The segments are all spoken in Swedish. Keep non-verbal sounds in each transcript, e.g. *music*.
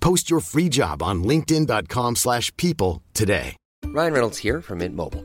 Post your free job on linkedin.com/people slash people today. Ryan Reynolds here from Mint Mobile.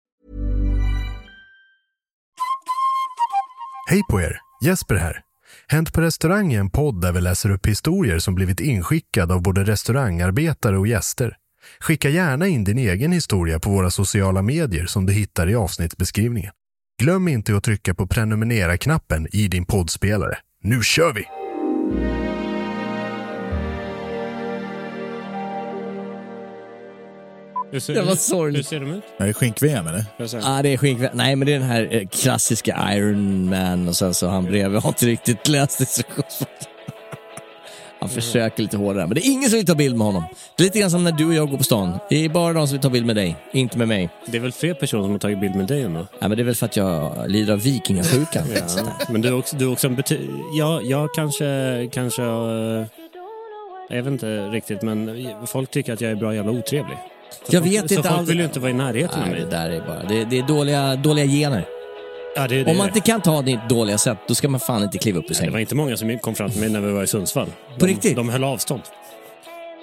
Hej på er! Jesper här. Hänt på restaurang är en podd där vi läser upp historier som blivit inskickade av både restaurangarbetare och gäster. Skicka gärna in din egen historia på våra sociala medier som du hittar i avsnittsbeskrivningen. Glöm inte att trycka på prenumerera-knappen i din poddspelare. Nu kör vi! Hur ser, Det var hur sorgligt. ser de ut? Är det skink-VM eller? Jag? Ja, det är skink. Nej, men det är den här eh, klassiska Iron Man och sen så han bredvid har inte riktigt läst instruktionsboken. Han försöker lite hårdare, men det är ingen som vill ta bild med honom. Det är lite grann som när du och jag går på stan. Det är bara de som vill ta bild med dig, inte med mig. Det är väl fler personer som har tagit bild med dig ändå? Ja, men det är väl för att jag lider av vikingasjukan. Ja. Men du är också, du är också en bety... Ja, jag kanske, kanske... eh, Jag vet inte riktigt, men folk tycker att jag är bra jävla otrevlig. Jag vet så inte folk all- vill ju inte vara i närheten av Nej, mig. det där är bara... Det, det är dåliga, dåliga gener. Ja, det, det, Om man inte kan ta ditt dåliga sätt, då ska man fan inte kliva upp ur Nej, det var sängen. inte många som kom fram till mig när vi var i Sundsvall. De, På riktigt? De höll avstånd.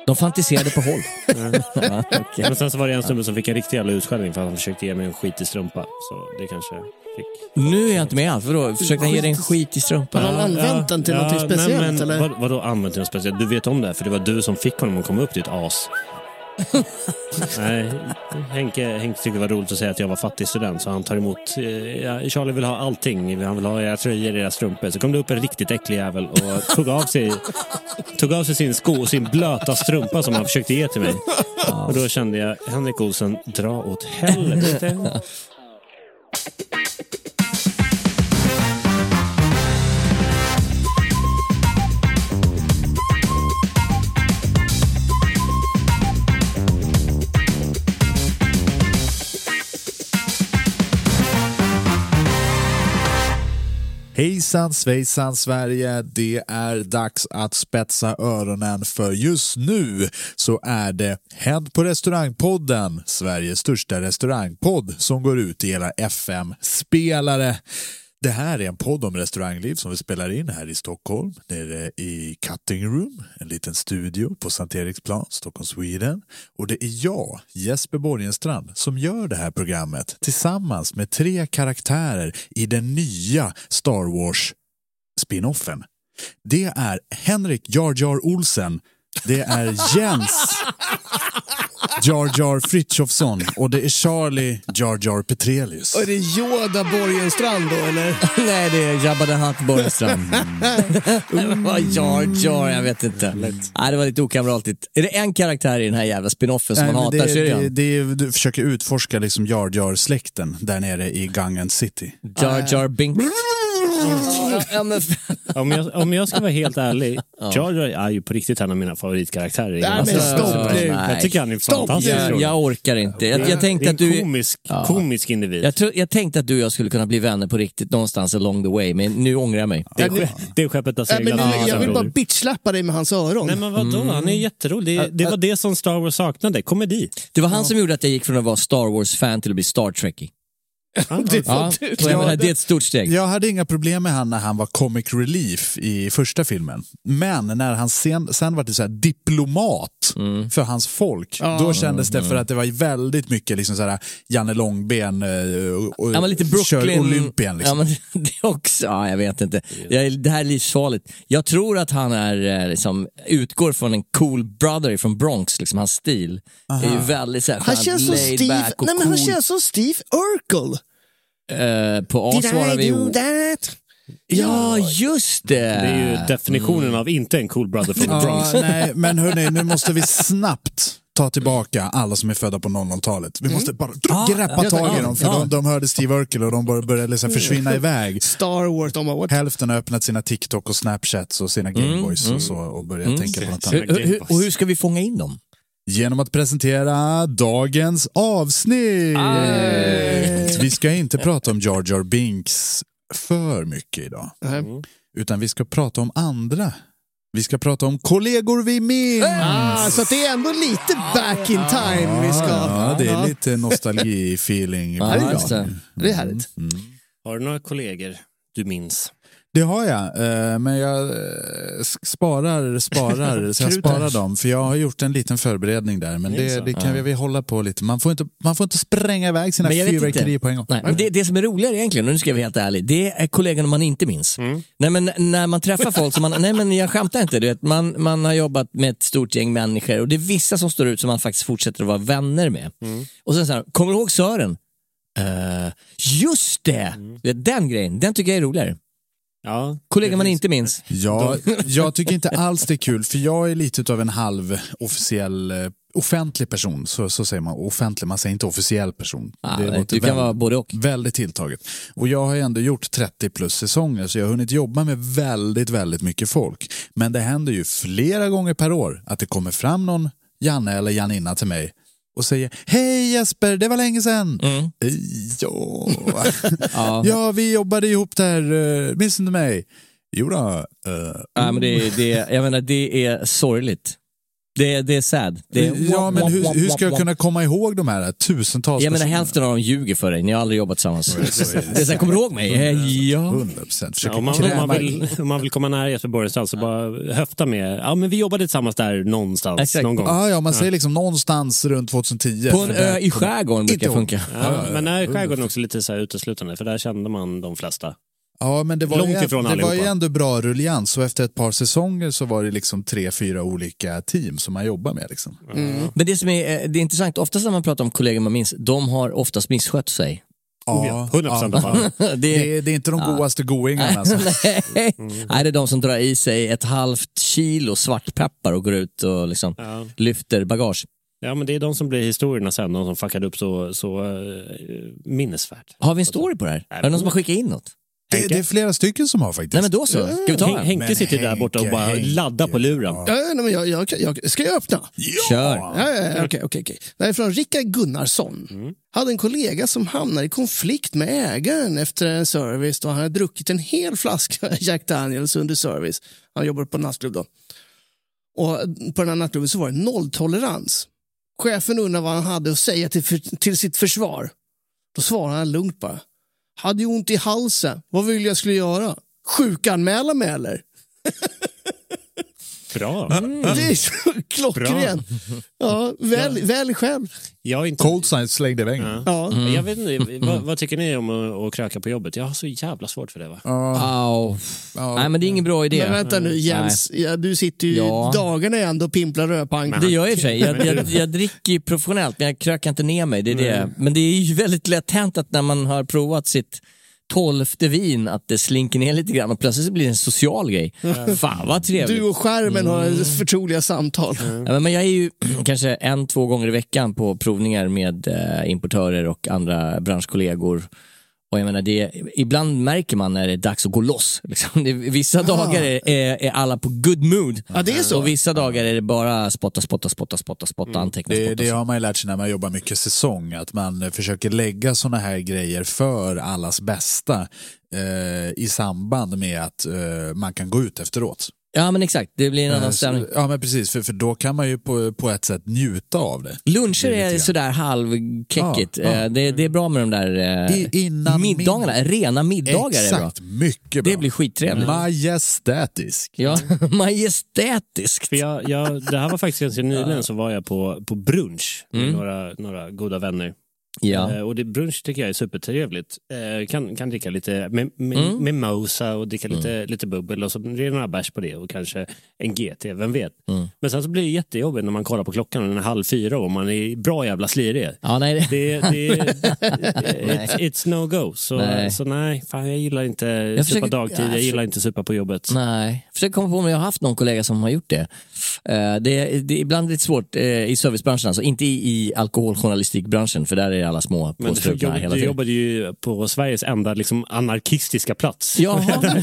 De fantiserade på håll. *laughs* *laughs* Ja, okej. Men sen så var det en snubbe som fick en riktig jävla utskällning för att han försökte ge mig en skit i strumpa. Så det kanske fick... Nu är jag inte med alls. Vadå? Försökte han ge dig en skit i strumpan? Har han använt den till något speciellt, men, men, eller? Vad, vadå använt till något speciellt? Du vet om det, här, för det var du som fick honom att komma upp ditt as. *laughs* Nej, Henke, Henke tyckte det var roligt att säga att jag var fattig student så han tar emot. eh, Charlie vill ha allting. Han vill ha era tröjor, era strumpor. Så kom det upp en riktigt äcklig jävel och tog av sig, tog av sig sin sko och sin blöta strumpa som han försökte ge till mig. Och då kände jag, Henrik Olsen, dra åt helvete. Hejsan svejsan Sverige, det är dags att spetsa öronen för just nu så är det Hänt på restaurangpodden, Sveriges största restaurangpodd som går ut i hela FM-spelare. Det här är en podd om restaurangliv som vi spelar in här i Stockholm, nere i Cutting Room, en liten studio på Sankt Eriksplan, Stockholm, Sweden. Och det är jag, Jesper Borgenstrand, som gör det här programmet tillsammans med tre karaktärer i den nya Star Wars spinoffen. Det är Henrik Jar Jar Olsen, det är Jens *laughs* Jar Jar Frithiofsson och det är Charlie Jar Jar Petrelius. Och är det Yoda Borgenstrand då eller? *laughs* Nej, det är Jabba the Hutt Borgström. *laughs* *laughs* Vad Jar Jar, jag vet inte. Nej, det var lite okamratligt. Är det en karaktär i den här jävla spinoffen som Nej, man hatar så är det det, det, det är, du försöker utforska liksom Jar Jar-släkten där nere i Gangen City. Jar Jar Binks. Ja, men, Om jag, om jag ska vara helt *laughs* ärlig, Jar Jar är ju på riktigt en av mina favoritkaraktärer. Nej, men serien. stopp nu. Jag tycker han är Stopp fantastisk. jag, jag orkar inte. Jag, jag det tänkte är att en du... komisk, Ja. komisk individ. Jag, tror, jag tänkte att du och jag skulle kunna bli vänner på riktigt någonstans along the way, men nu ångrar jag mig. det, är, det är skeppet har seglat. nu- jag vill bara Roger. bitchslappa dig med hans öron. Nej men vadå, han är jätterolig. Det, det var det som Star Wars saknade, komedi. Det var han som gjorde att jag gick från att vara Star Wars-fan till att bli Star Trekkie. *laughs* det Ja, jag menar, det är ett stort steg. Jag hade inga problem med han när han var comic relief i första filmen. Men när han sen, sen var det så här diplomat Mm. för hans folk, då kändes det för att det var väldigt mycket liksom så här Janne Långben eh, och, Ja, lite kör Brooklyn. Olympien. Liksom. Ja, men *laughs* det också, ja, jag vet inte. Jag, det här är livsfarligt. Jag tror att han är, eh, liksom, utgår från en cool brother från Bronx, liksom hans stil. är ju väldigt så här, Han känns som Steve, nej, men han cool. känns som Steve Urkel. Eh, på A Did svarar I vi? Ja, just det. Det är ju definitionen av inte en cool brother from the Bronx. Ja, nej, *laughs* men hörni, nu måste vi snabbt ta tillbaka alla som är födda på 00-talet. Vi måste bara Ja, greppa tag i dem, för ja. de, de hörde Steve Urkel och de började, liksom försvinna iväg. *laughs* Star Wars, de har. Hälften har öppnat sina TikTok och Snapchats och sina Gameboys och så och börjat tänka på något annat. Hur, hur, och hur ska vi fånga in dem? Genom att presentera dagens avsnitt. Vi ska inte prata om Jar Jar Binks för mycket idag. Utan vi ska prata om andra. Vi ska prata om kollegor vi minns. Ah, så det är ändå lite back in time vi ska... Ja, det är lite nostalgi-feeling. *laughs* Ja, det är just bra. det. Det är härligt. Har du några kollegor du minns? Det har jag, eh, men jag eh, sparar, sparar, så jag sparar dem. För jag har gjort en liten förberedning där, men Det det, kan vi hålla på lite. Man får inte, man får inte spränga iväg sina Men jag vet fyrverkerier inte. på en gång. Nej, men det, det som är roligare egentligen, och nu ska jag vara helt ärlig, det är kollegorna man inte minns. Nej, men när man träffar folk som man, nej men jag skämtar inte, du vet, man, man har jobbat med ett stort gäng människor och det är vissa som står ut som man faktiskt fortsätter att vara vänner med. Och sen så här, kommer du ihåg Sören? Eh, just det! Vet, Den grejen, den tycker jag är roligare. Ja, Kollegor man inte minns. Ja, jag tycker inte alls det är kul, för jag är lite av en halv officiell, eh, offentlig person. Så, så säger man offentlig, man säger inte officiell person. Ah, det nej, du kan vara både och. Väldigt tilltaget. Och jag har ju ändå gjort 30 plus säsonger, så jag har hunnit jobba med väldigt, väldigt mycket folk. Men det händer ju flera gånger per år att det kommer fram någon Janne eller Janinna till mig och säger Hej Jesper, det var länge sedan. Mm. "Eh, Ja. *laughs* Ja. *laughs* ja, vi jobbade ihop där, uh, minns du mig? Jo då, eh, Ja, men det, det, jag menar, det är sorgligt. Det, det är sad. Det är, ja, men hur, hur ska jag kunna komma ihåg de här tusentals Jag menar hälften av dem ljuger för dig, ni har aldrig jobbat tillsammans. Det är så här, kommer du ihåg mig? Eh, Ja. 100 procent. Ja, om, man, om, man vill, om man vill komma nära Jesper Borgenstrand så bara höfta med, ja men vi jobbade tillsammans där någonstans Exakt. någon gång. Ja, ja, man säger liksom någonstans runt 2010. På en ö i skärgården brukar Inte funka. Ja, men är skärgården också lite så här uteslutande, för där kände man de flesta. Ja, men det var, Långt ju, ifrån det var ju ändå bra rullians och efter ett par säsonger så var det liksom tre, fyra olika team som man jobbar med. Liksom. Men det som är, eh, det är intressant, oftast när man pratar om kollegor man minns, de har oftast misskött sig. Ja, 100% av fallen. *laughs* Det, Det, är, det är inte de godaste goingarna. Alltså. *laughs* Nej. Nej, det är de som drar i sig ett halvt kilo svartpeppar och går ut och liksom Ja. lyfter bagage. ja, men det är de som blir historierna sen, de som fuckade upp så, så uh, minnesvärt. Har vi en story på det här? Är det någon som har skickat in något? Det, det är flera stycken som har faktiskt. Nej men då så, ska vi ta Hen- den? Henke Men sitter där borta och Henke, bara Henke. laddar på luren. Ja, nej, men jag, jag, jag, ska jag öppna? Kör. Ja, ja, ja, okej, okej, okej. Det här är från Rickard Gunnarsson. Hade en kollega som hamnade i konflikt med ägaren efter en service då han hade druckit en hel flaska *laughs* Jack Daniels under service. Han jobbade på nattklubb då. Och på den här nattklubben så var det nolltolerans. Chefen undrade vad han hade att säga till, till sitt försvar. Då svarade han lugnt bara. Hade ju ont i halsen. Vad vill jag skulle göra? Sjukanmäla mig eller? *laughs* Bra. Det är så klockrent. Ja, väl, väl själv. Jag, inte, Cold science slängde i väggen. Ja. jag vet inte, vad, vad tycker ni om att, att kröka på jobbet? Jag har så jävla svårt för det. Va? Au. Nej, men det är ingen bra idé. Men vänta nu Jens, ja, du sitter ju Ja. dagarna ändå och pimplar rödpank. Det gör jag i och för sig. Jag, *laughs* jag, jag dricker ju professionellt, men jag krökar inte ner mig. Det är det. Men det är ju väldigt lätt hänt att när man har provat sitt tolfte vin, att det slinker ner lite grann och plötsligt så blir det en social grej. Fan vad trevligt. Du och skärmen har Mm. förtroliga samtal. Ja, men- men jag är ju *clears throat* kanske en, två gånger i veckan på provningar med eh, importörer och andra branschkollegor. Och jag menar, det, ibland märker man när det är dags att gå loss. Liksom. Det, vissa dagar är, är, är alla på good mood. Ja, det är så. Och vissa dagar är det bara spotta, spotta, spotta, spotta, spotta, anteckna, Det, spotta. det har man ju lärt sig när man jobbar mycket säsong, att man försöker lägga såna här grejer för allas bästa eh, i samband med att eh, man kan gå ut efteråt. Ja men exakt, det blir en Eh, annan så- stämning. Ja men precis, för, för då kan man ju på, på ett sätt njuta av det. Luncher Det är är sådär halvkeckigt. Ja, ja. Eh, Det, det är bra med de där eh, I- innan middagarna, rena middagar är bra. Exakt, mycket bra. Det blir skittrevligt. Majestätisk. Ja, *laughs* majestätiskt. För jag, jag, det här var faktiskt ganska nyligen så var jag på, på brunch med Mm. några, några goda vänner. Ja. Eh, och det, brunch tycker jag är supertrevligt. Eh, kan, kan dricka lite med, med, Mm. med mosa och dricka lite, lite bubbel och så blir det några bärs på det och kanske en GT, vem vet. Mm. Men sen så blir det jättejobbigt när man kollar på klockan och den är halv fyra och man är bra jävla slirig. Ja, nej, det... Det, *laughs* det, it's, it's no go. Så Nej. så nej fan, jag gillar inte Jag supa försöker- dagtid, jag jag gillar inte supa på jobbet. Nej, jag försöker komma på om jag har haft någon kollega som har gjort det. Eh, Det är, det är ibland lite svårt i servicebranschen, alltså inte i, i alkoholjournalistikbranschen för där är alla små Men du, påstrukna hela jobb, du tiden. jobbade ju på Sveriges enda liksom, anarkistiska plats. Jaha. *laughs*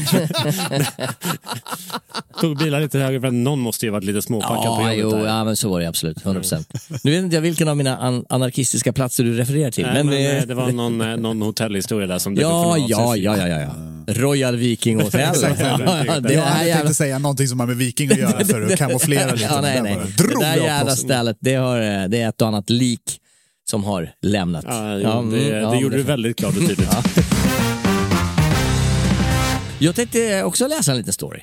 Tog bilar lite högre för att någon måste ju varit lite småpackad på Ja, jobbet. jo, där. ja, men så var det absolut. 100%. Nu vet inte jag vilken av mina an anarkistiska platser du refererar till. Nej, men, men, eh, eh, det var någon, eh, någon hotellhistoria där som upp Ja, ja, ja, ja, ja, ja. Royal Viking Hotel. *laughs* Exakt. ja, det jag här hade jävla... tänkt säga någonting som har med viking att göra för att *laughs* kamouflera lite. Ja, nej, nej. Det där jag jävla stället, det, har, det är ett och annat lik som har lämnat. Ja, Ja, mm, det, ja, det gjorde du väldigt klart och tydligt. *laughs* Jag tänkte också läsa en liten story.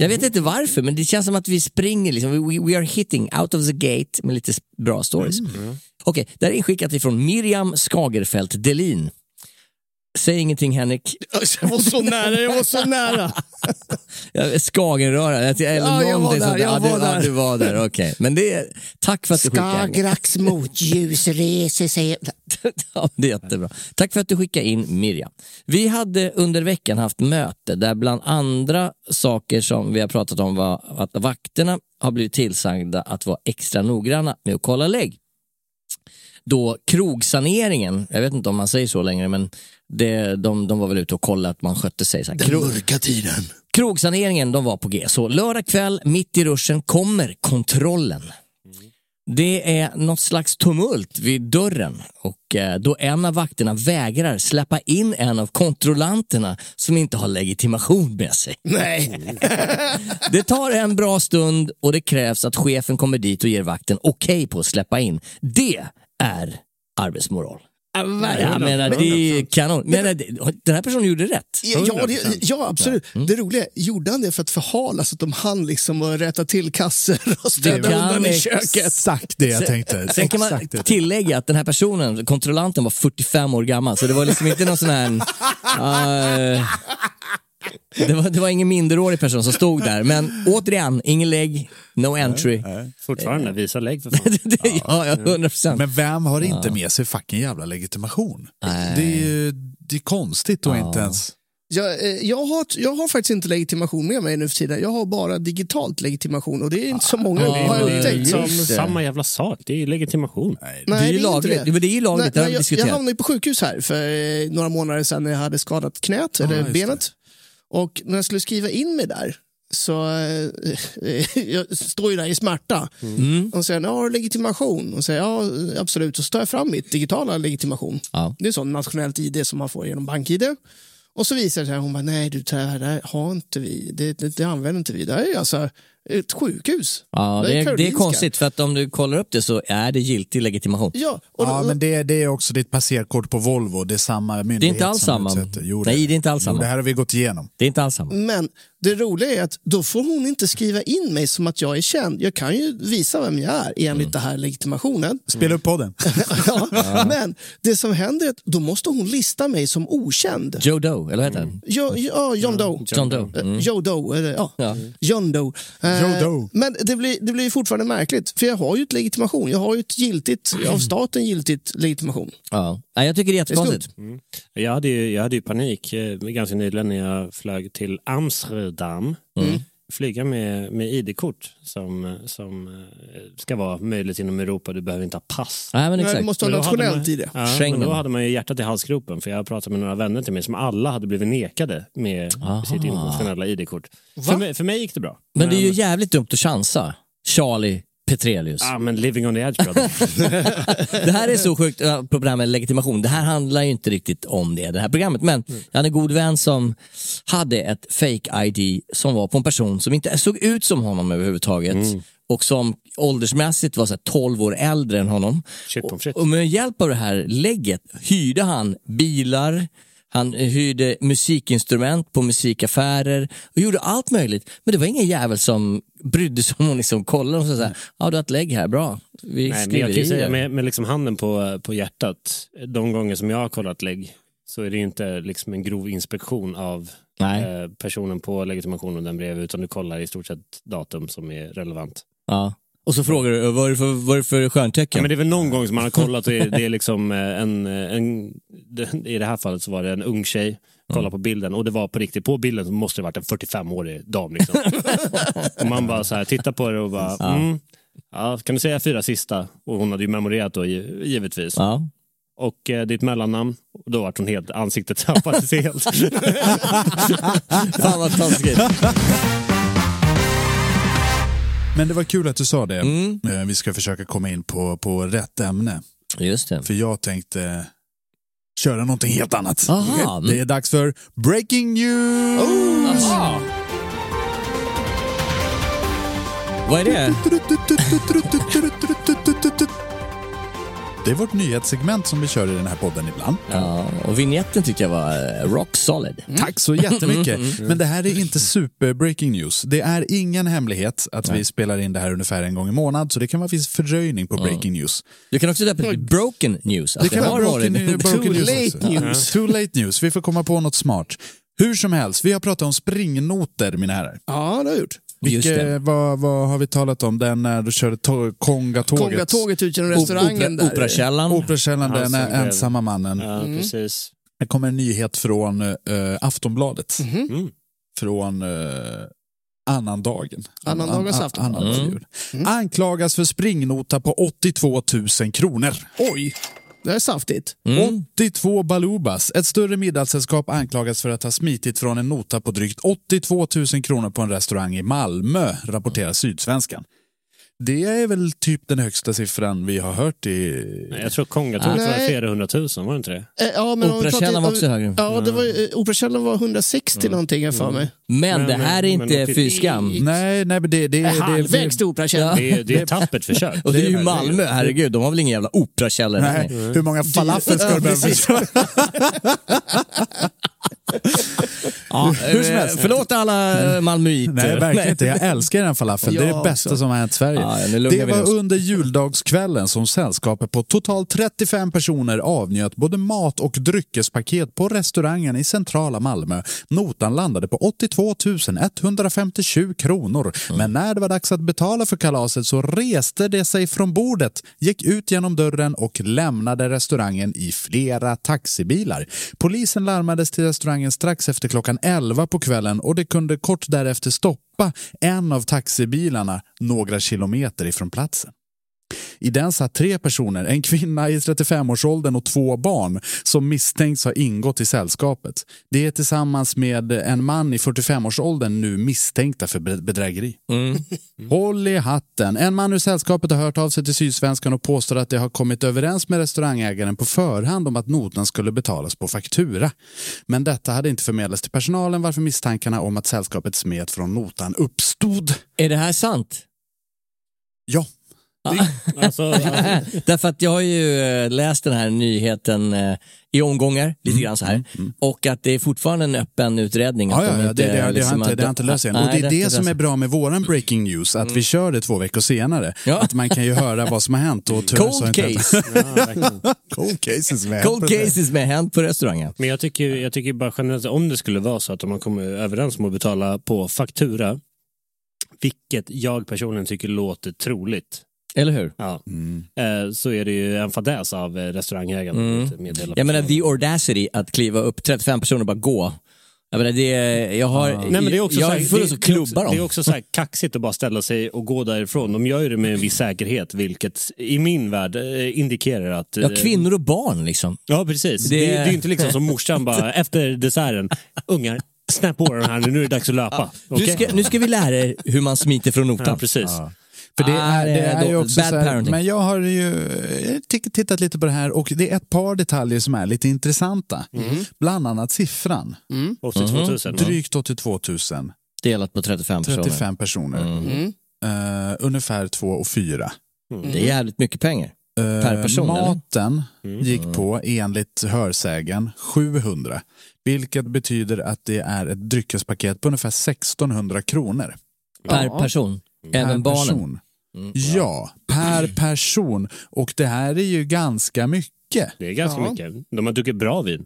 Jag vet inte varför, men det känns som att vi springer, liksom, we, we are hitting out of the gate med lite bra stories. Okej, det här är inskickat ifrån Miriam Skagerfelt Delin. Säg ingenting Henrik. Jag var så nära, jag var så nära. *laughs* Skagenröra, eller Ja, jag var där, sånt. jag Ja, du, var ja, där. du var där, okej. Men det är, tack för att du skickade. Skagerraks motljus reser sig. *laughs* Ja, det är jättebra. Tack för att du skickade in Miriam. Vi hade under veckan haft möte där bland andra saker som vi har pratat om var att vakterna har blivit tillsagda att vara extra noggranna med att kolla lägg. Då krogsaneringen, jag vet inte om man säger så längre, men det, de, de var väl ute och kollade att man skötte sig. Så här, krog, Mörka tiden. Krogsaneringen de var på G. Så lördag kväll, mitt i ruschen, kommer kontrollen. Det är något slags tumult vid dörren och eh, då en av vakterna vägrar släppa in en av kontrollanterna som inte har legitimation med sig. Nej. *laughs* Det tar en bra stund och det krävs att chefen kommer dit och ger vakten okej på att släppa in. Det är arbetsmoral. Ja, jag menar, det är kanon. Men eh, den här personen gjorde rätt. Ja, ja, det, ja absolut. Det roliga är, gjorde han det för att förhala så att de hann liksom rätta till kasser och städa undan i köket? Exakt det jag tänkte. *laughs* Sen kan man tillägga att den här personen, kontrollanten var 45 år gammal, så det var liksom inte någon sån här... *laughs* eh, det, var, det var ingen minderårig person som stod där, men återigen, ingen lägg, no entry. Fortfarande, visa lägg för *laughs* fan. Det- ja, ja, 100 procent. Men vem har inte med sig fucking jävla legitimation? Nej. Det är ju det är konstigt att inte ens... Jag, eh, jag, har, jag har faktiskt inte legitimation med mig nu för tiden. Jag har bara digitalt legitimation och det är inte så många Ja, har jag det upptäckt. Som, det. Samma jävla sak, det är ju legitimation. Nej, det är ju lagligt. Men det är ju lagligt, det har vi jag, jag diskuterat. hamnade ju på sjukhus här för eh, några månader sedan när jag hade skadat knät, eller det. benet. Och när jag skulle skriva in mig där så eh, *laughs* jag står ju där i smärta. Mm. Och säger, ja, har du legitimation? Och säger, ja, absolut. Och så tar jag fram mitt digitala legitimation. Ja. Det är sånt nationellt ID som man får genom bank-ID. Och så visar det sig, hon bara, nej du, det här, det här har inte vi, det, det, det använder inte vi. Det här är alltså ett sjukhus. Ja, det är, det är konstigt för att om du kollar upp det så är det giltig legitimation. Ja, och Ja, då- men det, det är också ditt passerkort på Volvo. Det är samma myndighet Det är inte alls samma. Jo, Nej, det är inte alls Jo, samma. det här har vi gått igenom. Det är inte alls samma. Men det roliga är att då får hon inte skriva in mig som att jag är känd. Jag kan ju visa vem jag är enligt Mm. det här legitimationen. Spela upp podden. *laughs* *laughs* ja, Men det som händer är att då måste hon lista mig som okänd. Joe Doe, eller vad heter han? Jo, ja, John Doe. John Doe. Mm. Joe Doe, eller, ja. Ja. John Doe. Eh, Doe. Men det blir, det blir fortfarande märkligt, för jag har ju ett legitimation. Jag har ju ett giltigt, av staten giltigt legitimation. Ja. Nej, jag tycker det är jättekonstigt. Mm. Jag hade ju, jag hade ju panik eh, ganska nyligen när jag flög till Amsterdam. Mm. Flyga med, med ID-kort som, som eh, ska vara möjligt inom Europa. Du behöver inte ha pass. Nej, men Nej, exakt. du måste ha Men då hade nationellt man- i det. Ja, men då hade man ju hjärtat i halsgropen för jag har pratat med några vänner till mig som alla hade blivit nekade med Aha. sitt internationella ID-kort. För mig, för mig gick det bra. Men det är ju jävligt dumt att chansa. Charlie Petrelius. Ja, men living on the edge brother. *laughs* Det här är så sjukt, ja, på det här med legitimation. Det här handlar ju inte riktigt om det, det här programmet. Men jag hade en god vän som hade ett fake ID som var på en person som inte såg ut som honom överhuvudtaget. Och som åldersmässigt var så här 12 år äldre än honom. Shit frites. Och med hjälp av det här lägget hyrde han bilar, han hyrde musikinstrument på musikaffärer och gjorde allt möjligt. Men det var ingen jävel som brydde sig om att liksom kolla och här, ja du har ett lägg här, bra. Vi Nej, men jag i säga det." med, med liksom handen på, på hjärtat, de gånger som jag har kollat lägg så är det inte liksom en grov inspektion av eh, personen på legitimationen den bredvid utan du kollar i stort sett datum som är relevant. Ja. Och så frågar du, vad är det för, vad är det för Ja, stjärntecken? men det är väl någon gång som man har kollat och det är liksom eh, en, eh, en, i det här fallet så var det en ung tjej, kolla på bilden och det var på riktigt, på bilden så måste det varit en 45-årig dam liksom. *laughs* och man bara så här, tittar på det och bara, mm, ja, kan du säga fyra sista? Och hon hade ju memorerat då gi- givetvis. Ja. Och eh, ditt mellannamn, och då vart hon helt, ansiktet *laughs* tappades helt. *laughs* Fan vad taskigt. Men det var kul att du sa det. Mm. Eh, Vi ska försöka komma in på, på rätt ämne. Just det. För jag tänkte köra någonting helt annat. Aha. Det är dags för Breaking News! Aha. Vad är det? *laughs* Det är vårt nyhetssegment som vi kör i den här podden ibland. Ja, och vignetten tyckte jag var eh, rock solid. Tack så jättemycket. *laughs* Men det här är inte super breaking news. Det är ingen hemlighet att vi spelar in det här ungefär en gång i månad, så det kan vara viss fördröjning på breaking news. Du kan också döpa det till broken news. Det Alltså, kan har vara broken, *laughs* broken Too late också. news. *laughs* Too late news. Vi får komma på något smart. Hur som helst, vi har pratat om springnoter, mina herrar. Ja, det har jag gjort. Det. vad, vad har vi talat om? Den när du körde to- Kongatåget. Kongatåget ut genom restaurangen Opera, där. Operakällaren. Operakällan, Han den blev- ensamma mannen. ja, precis. Det kommer en nyhet från eh, Aftonbladet. Mm. Från uh, annandagen. Annandagens An- an- Aftonblad. annandagens Mm. jul. Anklagas för springnota på 82 000 kronor. Oj, det är saftigt. Mm. 82 balubas. Ett större middagssällskap anklagas för att ha smitit från en nota på drygt 82 000 kronor på en restaurang i Malmö, rapporterar Sydsvenskan. Det är väl typ den högsta siffran vi har hört i... Nej, Jag tror Kongatåget var Nej. flera hundratusen, var det inte det? Eh, Ja, men Operakällaren pratar- var också högre. Ja, det var, ju- eh, Operakällaren var 160 någonting jag för mig. Men, Men- det här är men- inte men- fy skam. Nej, nej, men det... det, det, Halvvägs det till Operakällaren. Det är, det är ett tappert *laughs* försök. Och det är ju Malmö, herregud. De har väl ingen jävla operakällare? nej, hur många falafel ska du behöva *laughs* *laughs* Ja, Hur som helst. Förlåt alla eh, malmöiter. Nej, verkligen inte. Jag älskar den falafeln. det är det bästa också. som har hänt Sverige. Ja, det var under juldagskvällen som sällskapet på totalt 35 personer avnjöt både mat och dryckespaket på restaurangen i centrala Malmö. Notan landade på 82 157 kronor. Men när det var dags att betala för kalaset så reste det sig från bordet, gick ut genom dörren och lämnade restaurangen i flera taxibilar. Polisen larmades till restaurangen strax efter klockan 11 på kvällen och det kunde kort därefter stoppa en av taxibilarna några kilometer ifrån platsen. I den satt tre personer, en kvinna i 35-årsåldern och två barn som misstänks ha ingått i sällskapet. Det är tillsammans med en man i 45-årsåldern nu misstänkta för be- bedrägeri. Håll i hatten. En man ur sällskapet har hört av sig till Sydsvenskan och påstår att de har kommit överens med restaurangägaren på förhand om att notan skulle betalas på faktura. Men detta hade inte förmedlats till personalen varför misstankarna om att sällskapet smet från notan uppstod. Är det här sant? Ja. Alltså, *laughs* Därför att jag har ju eh, läst den här nyheten eh, i omgångar, lite Mm. grann så här. Och att det är fortfarande en öppen utredning. Ja, att ja, de ja, det, det, liksom inte, det har inte löst än. Och det är det som är bra med våran breaking news, att vi kör det två veckor senare. Ja. Att man kan ju höra vad som har hänt. Och Cold inte- case. *laughs* Cold cases med. Cold cases med hänt på restaurangen. Men jag tycker, jag tycker bara generellt, om det skulle vara så att man kommer överens om att betala på faktura, vilket jag personligen tycker låter troligt, Eller hur? ja, Mm. eh, så är det ju en fadäs av eh, restaurangägaren. Mm. Jag menar, the audacity att kliva upp 35 personer och bara gå. Jag menar, det, jag har, Nej, men det är också jag så är här, full det, att det, är klubba också, dem. det är också så här kaxigt att bara ställa sig och gå därifrån. De gör ju det med en viss säkerhet, vilket i min värld eh, indikerar att... Ja, kvinnor och barn liksom. Ja, precis. Det- Det, det är ju inte liksom som morsan bara *laughs* efter desserten, ungar, snäpp på den här nu, nu är det dags att löpa. Nu, Okej? ska, nu ska vi lära er hur man smiter från notan. Ja, precis. För det Ah, är, det det är är ju då- också bad så här, parenting. men jag har ju eh, tittat lite på det här och det är ett par detaljer som är lite intressanta. Bland annat siffran. 82 000. Drygt 82 000. Delat på 35 personer. 35 personer. Mm. Eh, ungefär 2 och 4. Det är jävligt mycket pengar. Per person, eller? Maten gick på, enligt hörsägen, 700. Vilket betyder att det är ett dryckespaket på ungefär 1600 kronor. Per Ja. person. Även per barnen. person. Ja, per person. Och det här är ju ganska mycket. Det är ganska Ja. mycket. De har druckit bra vin.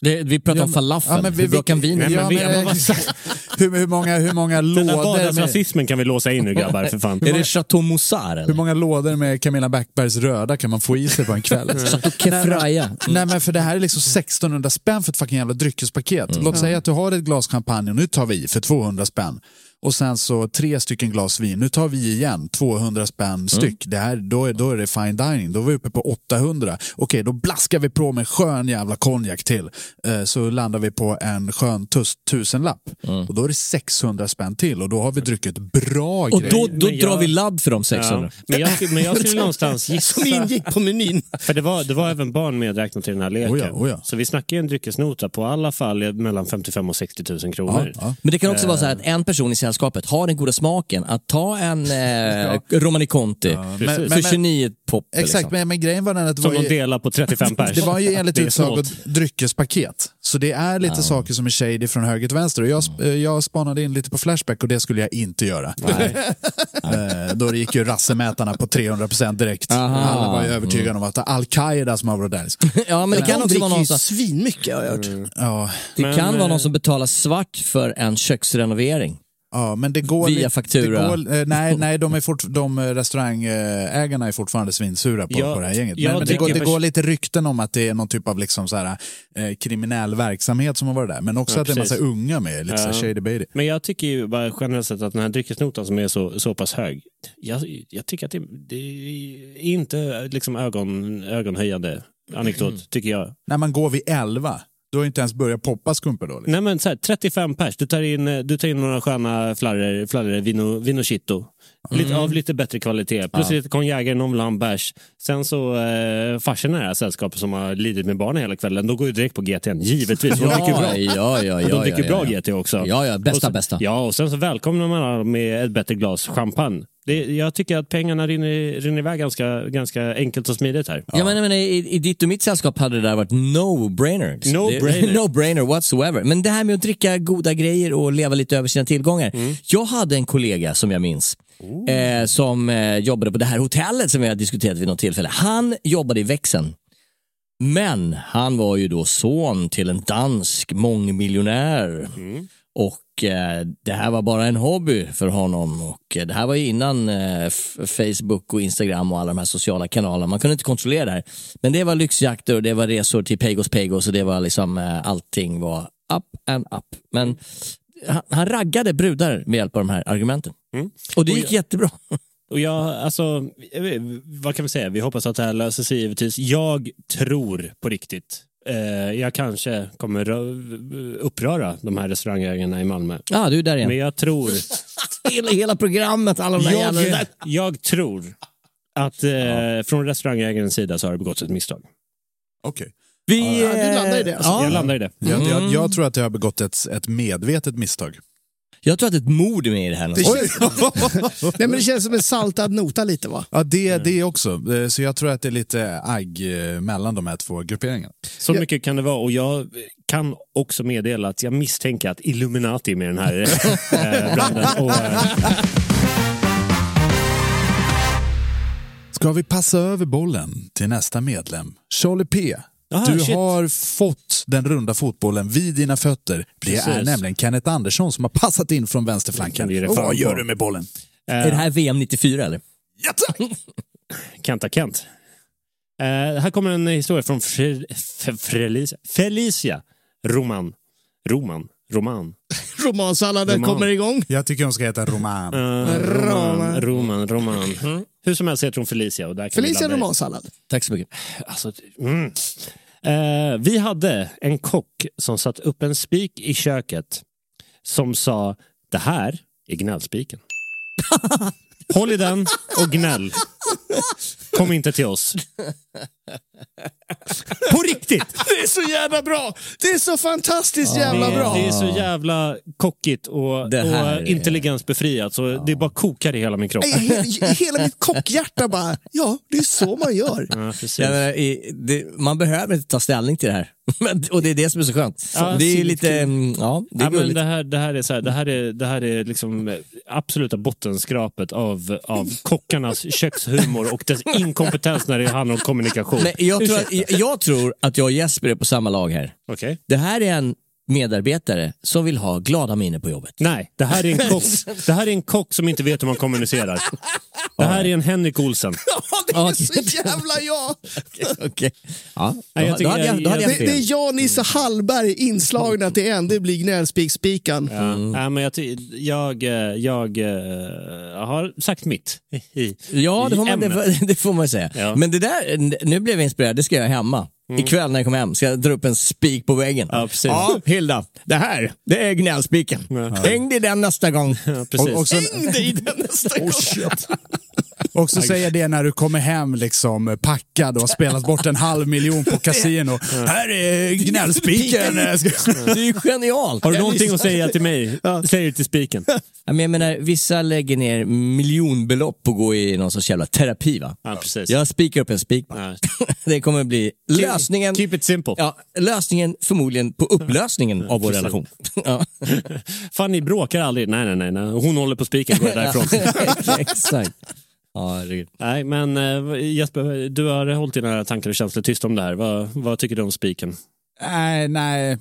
Det, vi pratar Ja, om falafel. ja, men vi- hur bra kan vin Ja, men- men *laughs* Hur, hur många, hur många Den där lådor med, vardagsrasismen kan vi låsa in nu grabbar, för fan. Är det Chateau Moussard hur eller? många lådor med Camilla Backbergs röda kan man få i sig på en kväll? *laughs* Chateau Kefraya. Nej men för det här är liksom 1600 spänn för ett fucking jävla dryckespaket. Mm. Låt säga att du har ett glas champagne och nu tar vi i för 200 spänn. Och sen så tre stycken glas vin, nu tar vi igen 200 spänn Mm. styck. Det här, då, är, då är det fine dining, då är vi uppe på 800. Okej, då blaskar vi på med skön jävla konjak till. Eh, så landar vi på en skön tus, tusenlapp. Mm. Och då är det 600 spänn till och då har vi druckit bra Och grejer. då, då Men drar jag- vi ladd för de 600. Ja, men, jag, skulle- men jag skulle *laughs* någonstans gissa... Som ingick på menyn. För det var, det var även barn medräknat i den här leken. Oh ja, oh ja. Så vi snackar ju en dryckesnota på alla fall mellan 55 och 60 000 ja, kronor. ja. Men det kan också vara så här att en person i sällskapet har den goda smaken att ta en *laughs* eh, Romani Conti Precis. för Men- men- 29 pop. Exakt, liksom. men, men grejen var den att det Som var de delar på 35 *laughs* pers. Det var ju enligt utsago dryckespaket. Så det är lite saker som är shady från höger till vänster. Och jag, eh, jag spanade in lite på Flashback och det skulle jag inte göra. *laughs* Eh, Då gick ju rassemätarna på 300% direkt. Aha. Alla var ju övertygade om att det är Al-Qaida som har varit där. Ja, men det kan De också vara någon som, svinmycket har jag hört. Ja, det Men, kan vara eh, någon som betalar svart för en köksrenovering. Ja, men det går... Via lite- faktura. Går, eh, nej, *laughs* nej de, är fort, de eh, restaurangägarna är fortfarande svinsura på, Jag- på det här gänget. Men, men det, går, det går lite rykten om att det är någon typ av liksom så här, eh, kriminell verksamhet som har varit där. Men också Ja, att det är en massa unga med, lite Ja. shady baby. Men jag tycker ju bara generellt sett att den här dryckesnotan som är så, så pass hög, jag, jag tycker att det, det är inte liksom ögon, ögonhöjande anekdot, tycker jag. När man går vid 11, du har inte ens börjat poppa skumpor då. Liksom. Nej men så här, 35 pers, du tar in, eh, du tar in några sköna flarrer, flarrer vino, vinocito. Lite, Av lite bättre kvalitet. Plus lite konjäger, någon vill ha en bärs. Sen så eh, farsan i det här sällskapet som har lidit med barnen hela kvällen, de går ju direkt på GT'n, givetvis. De dricker bra. ja, ja, ja. De dricker ja, bra ja. GT också. Ja, ja, bästa, sen, bästa. Ja, och sen så välkomnar man alla med ett bättre glas champagne. Det, jag tycker att pengarna rinner, rinner iväg ganska, ganska enkelt och smidigt här. Ja, men, men i, i ditt och mitt sällskap hade det där varit no-brainer. No-brainer. *laughs* No-brainer whatsoever. Men det här med att dricka goda grejer och leva lite över sina tillgångar. Mm. Jag hade en kollega som jag minns. Eh, som eh, jobbade på det här hotellet som vi har diskuterat vid något tillfälle. Han jobbade i växeln. Men han var ju då son till en dansk mångmiljonär. Och eh, det här var bara en hobby för honom. Och eh, det här var ju innan eh, Facebook och Instagram och alla de här sociala kanalerna. Man kunde inte kontrollera det här. Men det var lyxjakter och det var resor till Pagos Pagos och det var liksom eh, allting var up and up. Men han, han raggade brudar med hjälp av de här argumenten. Mm. Och det gick jättebra. Och jag, alltså, jag vet, vad kan vi säga? Vi hoppas att det här löser sig givetvis. Jag tror på riktigt. Eh, jag kanske kommer rö- uppröra de här restaurangägarna i Malmö. Ja, du är där igen. Men jag tror, *laughs* Hela, hela programmet, alla de där jävla... jag, jag tror att eh, från restaurangägarens sida så har det begåtts ett misstag. Okej. Vi, Ja, du landar i det, alltså. Jag landar i det. Jag, jag, Mm. jag tror att jag har begått ett, ett medvetet misstag. Jag tror att ett mord är med i det här. Det känns, *laughs* nej, men det känns som en saltad nota lite va? Ja, det, det också. Eh, Så jag tror att det är lite agg eh, mellan de här två grupperingarna. Så mycket kan det vara. Och jag kan också meddela att jag misstänker att Illuminati är med i den här eh, *laughs* branden. Och, eh, Ska vi passa över bollen till nästa medlem? Charlie P. Aha, du shit. har fått den runda fotbollen vid dina fötter. Det Precis. är nämligen Kenneth Andersson som har passat in från vänsterflanken. Det är det Och vad gör du med bollen? Är det här VM 94 eller? Ja, tack! *laughs* Kenta Kent. Eh, här kommer en historia från Fre- F- Felicia. Felicia Roman. Roman. Roman. *laughs* Romansalladen Roman. kommer igång. Jag tycker hon ska heta Roman. Eh, Roman. Roman. Roman. Hur som helst heter hon Felicia. Och där kan vi Felicia romansallad. Tack så mycket. Alltså, mm. eh, vi hade en kock som satt upp en spik i köket som sa det här är gnällspiken. *laughs* Håll i den och gnäll. Kom inte till oss. På riktigt! Det är så jävla bra! Det är så fantastiskt jävla det, bra! det är så jävla kockigt och, och är- intelligensbefriat så det bara kokar i hela min kropp. Nej, he- Hela mitt kockhjärta bara, ja, det är så man gör. Ja, det, man behöver inte ta ställning till det här. *laughs* Och det är det som är så skönt. Ja, det är lite, mm, ja, det är Ja, men gulligt. det, här, det, här är så här, det, här är, det här är liksom absoluta bottenskrapet av, av kockarnas kökshumor och dess *laughs* inkompetens när det handlar om kommunikation. Men jag, tror att, jag tror att jag och Jesper är på samma lag här. Okej. Det här är en medarbetare som vill ha glada miner på jobbet. Nej, det här, är en kock, *laughs* det här är en kock som inte vet hur man kommunicerar. Det här är en Henrik Olsen. *laughs* Ja, det är så jävla jag! *laughs* Okej. Ja, då, Nej, jag då, hade jag, då hade jag Det, fel. det är jag, Nisse Hallberg, inslagna till en. Det blir gnällspikspikan. Ja. Nej, men jag, jag, eh, jag, eh, har sagt mitt. I, Ja, det får, man, det, får, det får man säga. Ja. Men det där, nu blev jag inspirerad, det ska jag göra hemma. Ikväll när jag kommer hem ska jag dra upp en spik på väggen. Ja, precis. ja Hilda, det här, det är gnällspiken. Häng dig den nästa gång. Ja, precis. Och, också, Häng dig i den nästa gång. *laughs* också säga det när du kommer hem liksom packad och har spelat bort en halv miljon på kasino. *laughs* Här är gnällspiken. *laughs* Det är ju genialt. Har du någonting att säga till mig? Säg det till spiken. Ja, men jag menar, vissa lägger ner miljonbelopp på att gå i någon sorts jävla terapi va? Ja, precis. Jag spikar upp en spik. Ja. Det kommer bli lösningen. Keep it simple. Ja, lösningen förmodligen på upplösningen av vår precis. relation. *laughs* Ja. Fan, ni bråkar aldrig. Nej, nej, nej. nej. Hon håller på spiken, går därifrån. *laughs* Exakt. Ja. Nej, men eh, Jesper, du har hållit dina tankar och känslor tyst om det här. Vad, vad tycker du om spiken? Nej, nej.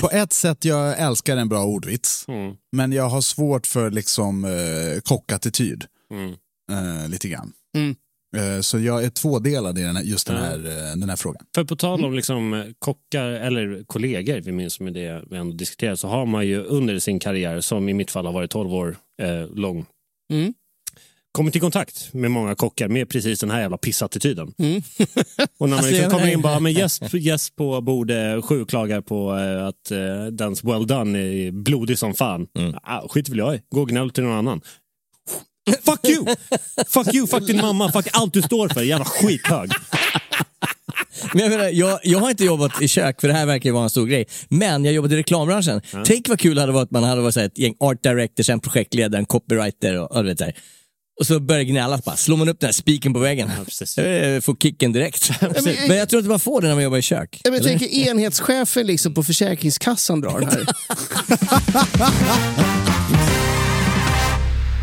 På ett sätt, jag älskar en bra ordvits. Mm. Men jag har svårt för liksom eh, kockattityd. Mm. Eh, lite grann. Mm. Eh, så jag är tvådelad i den här, just den här, eh, den här frågan. För på tal om liksom kockar eller kollegor, vi minns med det vi ändå diskuterar, så har man ju under sin karriär, som i mitt fall har varit 12 år eh, lång, Mm. kommit i kontakt med många kockar med precis den här jävla pissattityden. Mm. *laughs* Och när man Alltså, liksom kommer in bara, *laughs* men gäst, gäst på bord sju klagar på eh, att eh, dens well done är blodig som fan. Mm. Ah, skit väl jag i, gå och gnäll till någon annan. Fuck you! Fuck you, fuck din mamma, fuck allt du står för, jävla skithög. Men jag, menar, jag, jag har inte jobbat i kök, för det här verkar ju vara en stor grej. Men jag jobbade i reklambranschen. Tänk vad kul det hade varit att man hade varit så här, ett gäng art directors, en projektledare, en copywriter och, och, du vet, så här. och så börjar det gnällas bara. Slår man upp den här spiken på väggen. Eh, Får kicken direkt. men jag tror inte man får det när man jobbar i kök. Jag, men, jag tänker enhetschefen liksom på Försäkringskassan drar den här. *laughs*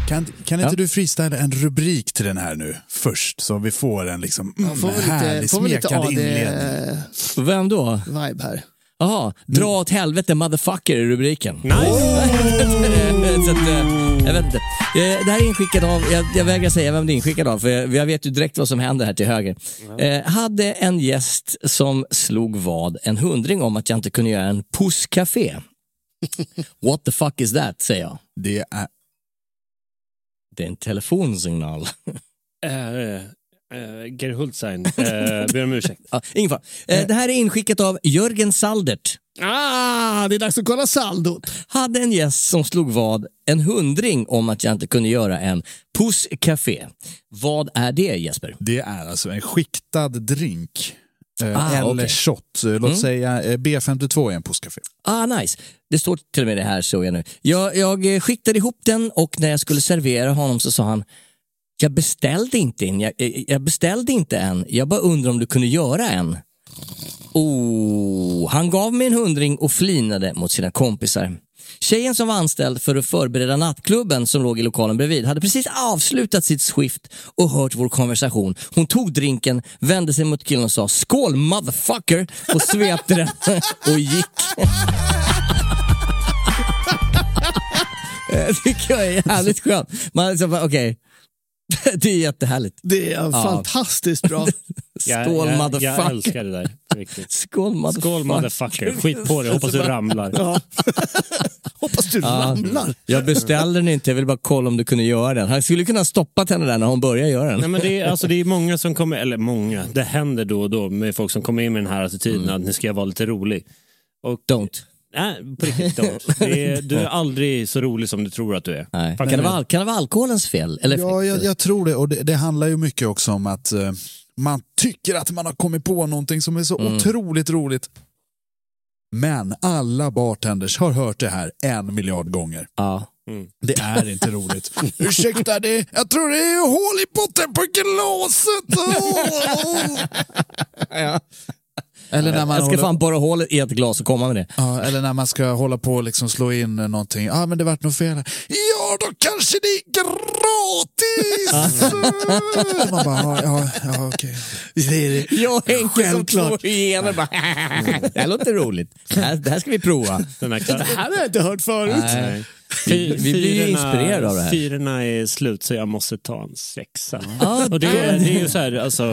Kan, kan inte Ja. du freestyla en rubrik till den här nu först? Så vi får en liksom, mm, Får lite, härlig, får vi lite smekande inledning. Vem då? här. Jaha, dra åt helvete motherfucker i rubriken. Nice! *laughs* så att, eh, jag vet inte. Eh, Det här är inskickat av, jag, jag vägrar säga vem det är inskickat av, för jag, jag vet ju direkt vad som händer här till höger. Eh, hade en gäst som slog vad en hundring om att jag inte kunde göra en pusscafé. *laughs* What the fuck is that, säger jag. Det är... Det är en telefonsignal. Eh, eh, Gary Hultstein, eh, ber om ursäkt. *laughs* Ja, ingen fara. Eh, det här är inskickat av Jörgen Saldert. Ah, det är dags att kolla saldot. Hade en gäst som slog vad en hundring om att jag inte kunde göra en Puss Café. Vad är det Jesper? Det är alltså en skiktad drink. Eh, Ah, eller okej. shot. Eh, Låt Mm. säga eh, B52 är en postcafé. Ah, nice. Det står till och med det här såg jag nu. Jag, jag skickade ihop den och när jag skulle servera honom så sa han jag beställde inte en. Jag, jag beställde inte en. Jag bara undrar om du kunde göra en. Oh, han gav mig en hundring och flinade mot sina kompisar. Tjejen som var anställd för att förbereda nattklubben som låg i lokalen bredvid hade precis avslutat sitt skift och hört vår konversation. Hon tog drinken, vände sig mot killen och sa skål motherfucker och svepte den *laughs* och gick. *laughs* Det tycker jag är jävligt skönt. Man liksom okej, *laughs* det är jättehärligt. Det är fantastiskt bra. Skål jag, motherfucker. jag älskar det där. Riktigt. Skål motherfucker. Skål motherfucker. Skit på dig, hoppas du ramlar. Ja. *laughs* Hoppas du Ja. ramlar. Jag beställde den inte, jag ville bara kolla om du kunde göra den. Han skulle kunna stoppat henne där när hon började göra den. Nej, men det, är, alltså, det är många som kommer, eller många, det händer då och då med folk som kommer in med den här attityden att nu ska jag vara lite rolig. Och, Don't. Nej, på riktigt don't. Det är, du är aldrig så rolig som du tror att du är. Nej. Kan, det vara, kan det vara alkoholens fel? Eller Ja, jag, jag tror det. Och det, det handlar ju mycket också om att eh, man tycker att man har kommit på någonting som är så Mm. otroligt roligt. Men alla bartenders har hört det här en miljard gånger. Ja. Det är inte roligt. *laughs* Ursäkta, det, jag tror det är hål i botten på glaset. *laughs* Åh! Eller när man jag ska håller- fan borra hål i ett glas och komma med det. Ja, eller när man ska hålla på och liksom slå in någonting. Ja, ah, men det vart något fel. Ja, då kanske det är gratis! *laughs* man bara, ja, ja, ja okej. Jag och Henke som Självklart. två hyener bara, det här låter roligt. Det här, det här ska vi prova. Den här Det här har jag inte hört förut. Nej. Vi, vi blir ju inspirerade av det här. Fyrorna är slut så jag måste ta en sexa. Ja, och det, är, det är ju så här, alltså,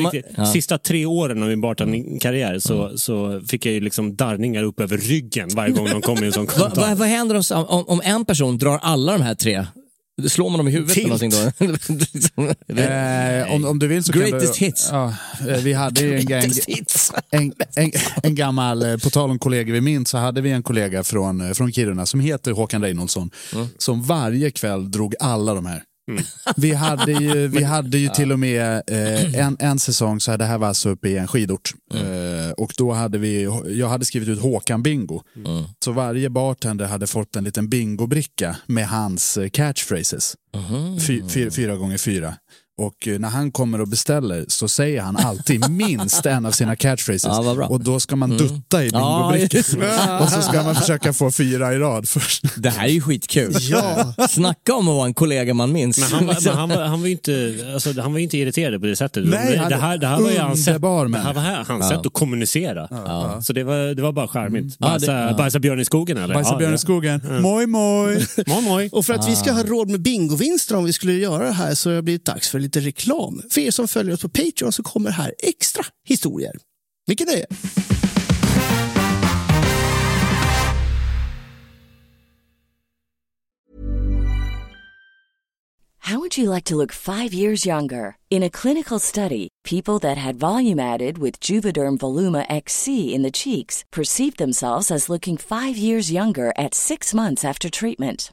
man- riktigt, ja. Sista tre åren av min bartendingkarriär så, så fick jag ju liksom darrningar upp över ryggen varje gång de kom med en sån Va, kommentar. va, vad händer om, om, om en person drar alla de här tre? Slår man dem i huvudet eller någonting då? *laughs* Eh, om, om du vill så Greatest kan du, hits. Ja, eh, vi hade ju en, gang, Greatest en, en, en gammal, eh, på tal om kollegor vi minns, så hade vi en kollega från, eh, från Kiruna som heter Håkan Reinholdsson. Som varje kväll drog alla de här. *laughs* Vi hade ju, vi hade ju till och med eh, en, en säsong, så här, det här var alltså uppe i en skidort. Eh, och då hade vi, jag hade skrivit ut Håkan Bingo. Så varje bartender hade fått en liten bingobricka med hans eh, catchphrases. Fy, fyra, fyra gånger fyra. Och eh, när han kommer och beställer så säger han alltid *laughs* minst en av sina catchphrases. Ja, och då ska man dutta i Ja, bingobrickan. det. *laughs* och så ska man försöka få fyra i rad först. Det här är ju skitkul. Ja. Snacka om att vara en kollega man minns. Men han, var, men han, var, han, var ju inte, alltså, han var ju inte irriterad på det sättet. Nej, det, här, det här var ju hans sätt, det här var hans sätt att kommunicera. Så det var, det var bara charmigt. Ja, Bajsa, det- ja. bajsa björn i skogen eller? Bajsa Ja, björn ja. i skogen. Moj moj. Moj, moj. Och för att vi ska ha råd med bingovinster om vi skulle göra det här så har det blivit dags för lite reklam. För er som följer oss på Patreon så kommer här extra historier. Vilket är? How would you like to look five years younger? In a clinical study, people that had volume added with Juvederm Voluma XC in the cheeks perceived themselves as looking five years younger at six months after treatment.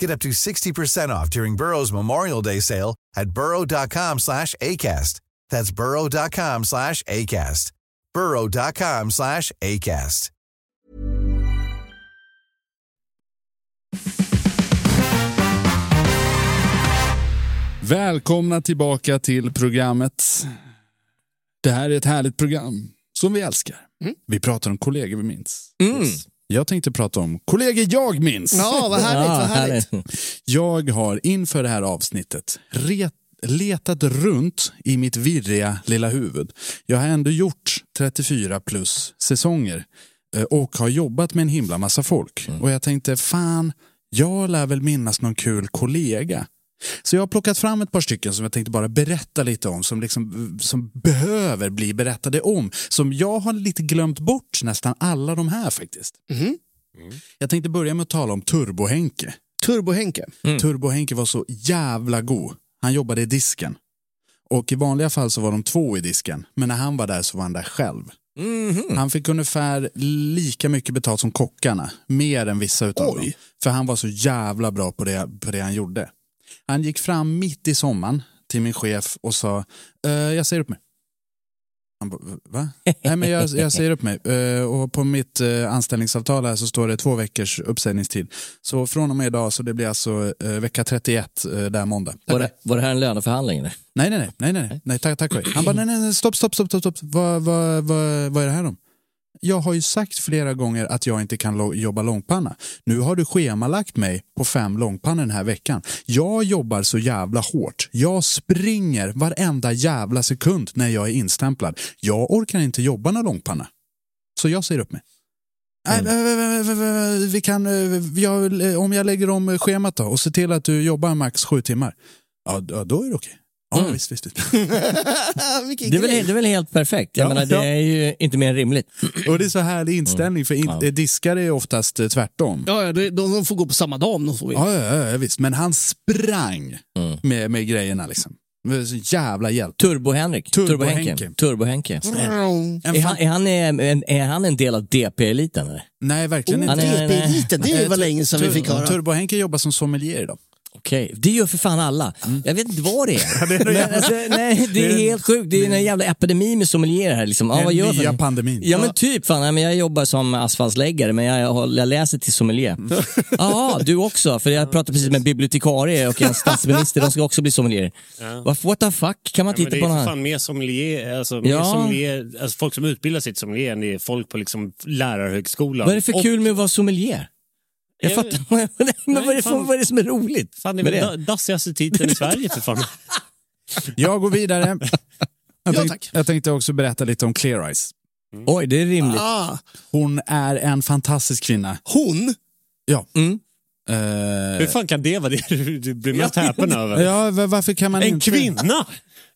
Get up to 60% off during Burrow's Memorial Day sale at burrow.com slash ACAST. That's burrow.com slash ACAST. burrow.com slash ACAST. Välkomna tillbaka till programmet. Det här är ett härligt program som vi älskar. Vi pratar om kollegor vi minns. Yes. Jag tänkte prata om kollegor jag minns. Ja, vad härligt, vad härligt. Jag har inför det här avsnittet ret, letat runt i mitt virriga lilla huvud. Jag har ändå gjort 34 plus säsonger eh, och har jobbat med en himla massa folk. Och jag tänkte, fan, jag lär väl minnas någon kul kollega. Så jag har plockat fram ett par stycken som jag tänkte bara berätta lite om, som, liksom, som behöver bli berättade om. Som jag har lite glömt bort nästan alla de här faktiskt. Jag tänkte börja med att tala om Turbo-Henke. Turbo-Henke. Turbo-Henke var så jävla god. Han jobbade i disken. Och i vanliga fall så var de två i disken, men när han var där så var han där själv. Han fick ungefär lika mycket betalt som kockarna, mer än vissa utav dem. För han var så jävla bra på det, på det han gjorde. Han gick fram mitt i sommaren till min chef och sa, "Eh, jag säger upp mig. Han bara, va? *laughs* Nej men jag, jag säger upp mig. Eh, och på mitt eh, anställningsavtal här så står det två veckors uppsägningstid. Så från och med idag så det blir alltså eh, vecka 31 eh, där måndag. Var det, var det här en löneförhandling? Nej, nej, nej, nej, nej, nej, nej tack, tack. Han bara, nej, nej, nej, stopp, stopp, stopp, stopp, stopp. Vad, vad, vad, vad är det här om? Jag har ju sagt flera gånger att jag inte kan jobba långpanna. Nu har du schemalagt mig på fem långpannor den här veckan. Jag jobbar så jävla hårt. Jag springer varenda jävla sekund när jag är instämplad. Jag orkar inte jobba någon långpanna. Så jag säger upp mig. Mm. vi kan, eh, jag, eh, om jag lägger om schemat då och ser till att du jobbar max sju timmar. Ja, då är det okej. Ja, Mm. visst, visst. visst. *laughs* Det är, väl, det är väl helt perfekt. Jag Ja, menar, det ja. är ju inte mer än rimligt. Och det är så härlig inställning, för in, Ja. diskare är oftast eh, tvärtom. Ja, ja, de, de får gå på samma dag om de får vill. Ja, ja, ja, visst. Men han sprang Mm. med, med grejerna liksom. Så jävla hjälp. Turbo-Henrik. Turbo-Henke. Turbo-Henke. Mm. En Är han, är, han, en- är han en del av DP-eliten? eller? Nej, verkligen Oh, Han inte. DP-eliten, det Eh, var länge sedan vi fick höra. Turbo-Henke jobbar som sommelier idag. Okej, det gör för fan alla. Jag vet inte vad det är. *laughs* det är Men, jävla- alltså, nej, det är helt sjukt. Det är en jävla epidemi med sommelierer här. Liksom. Ja, vad gör nya för pandemin. Ja men typ, fan, nej, men jag jobbar som asfaltsläggare men jag, jag, läser till sommelier. Mm. *laughs* Ja, du också. För jag pratade precis med en bibliotekarie och en statsminister, de ska också bli sommelier. Ja. What the fuck, kan man Ja, titta det är på för den här? fan mer sommelier, alltså, mer Ja. sommelier, alltså folk som utbildar sig till sommelier än det är folk på liksom lärarhögskolan. Vad är det för Och- kul med att vara sommelier? Jag Ja, fattar *laughs* men vad är, det, fan. vad är det som är roligt Fan, det är väl da- dassigaste titeln i Sverige för fan. *laughs* Jag går vidare. *laughs* Jag, Ja, tänk, tack. jag tänkte också berätta lite om Clear Eyes. Oj, det är rimligt. Ah, Hon är en fantastisk kvinna. hon? Ja. Mm. Eh, Hur fan kan det vara det du blir mest häpen över? Ja, va- varför kan man en inte... kvinna!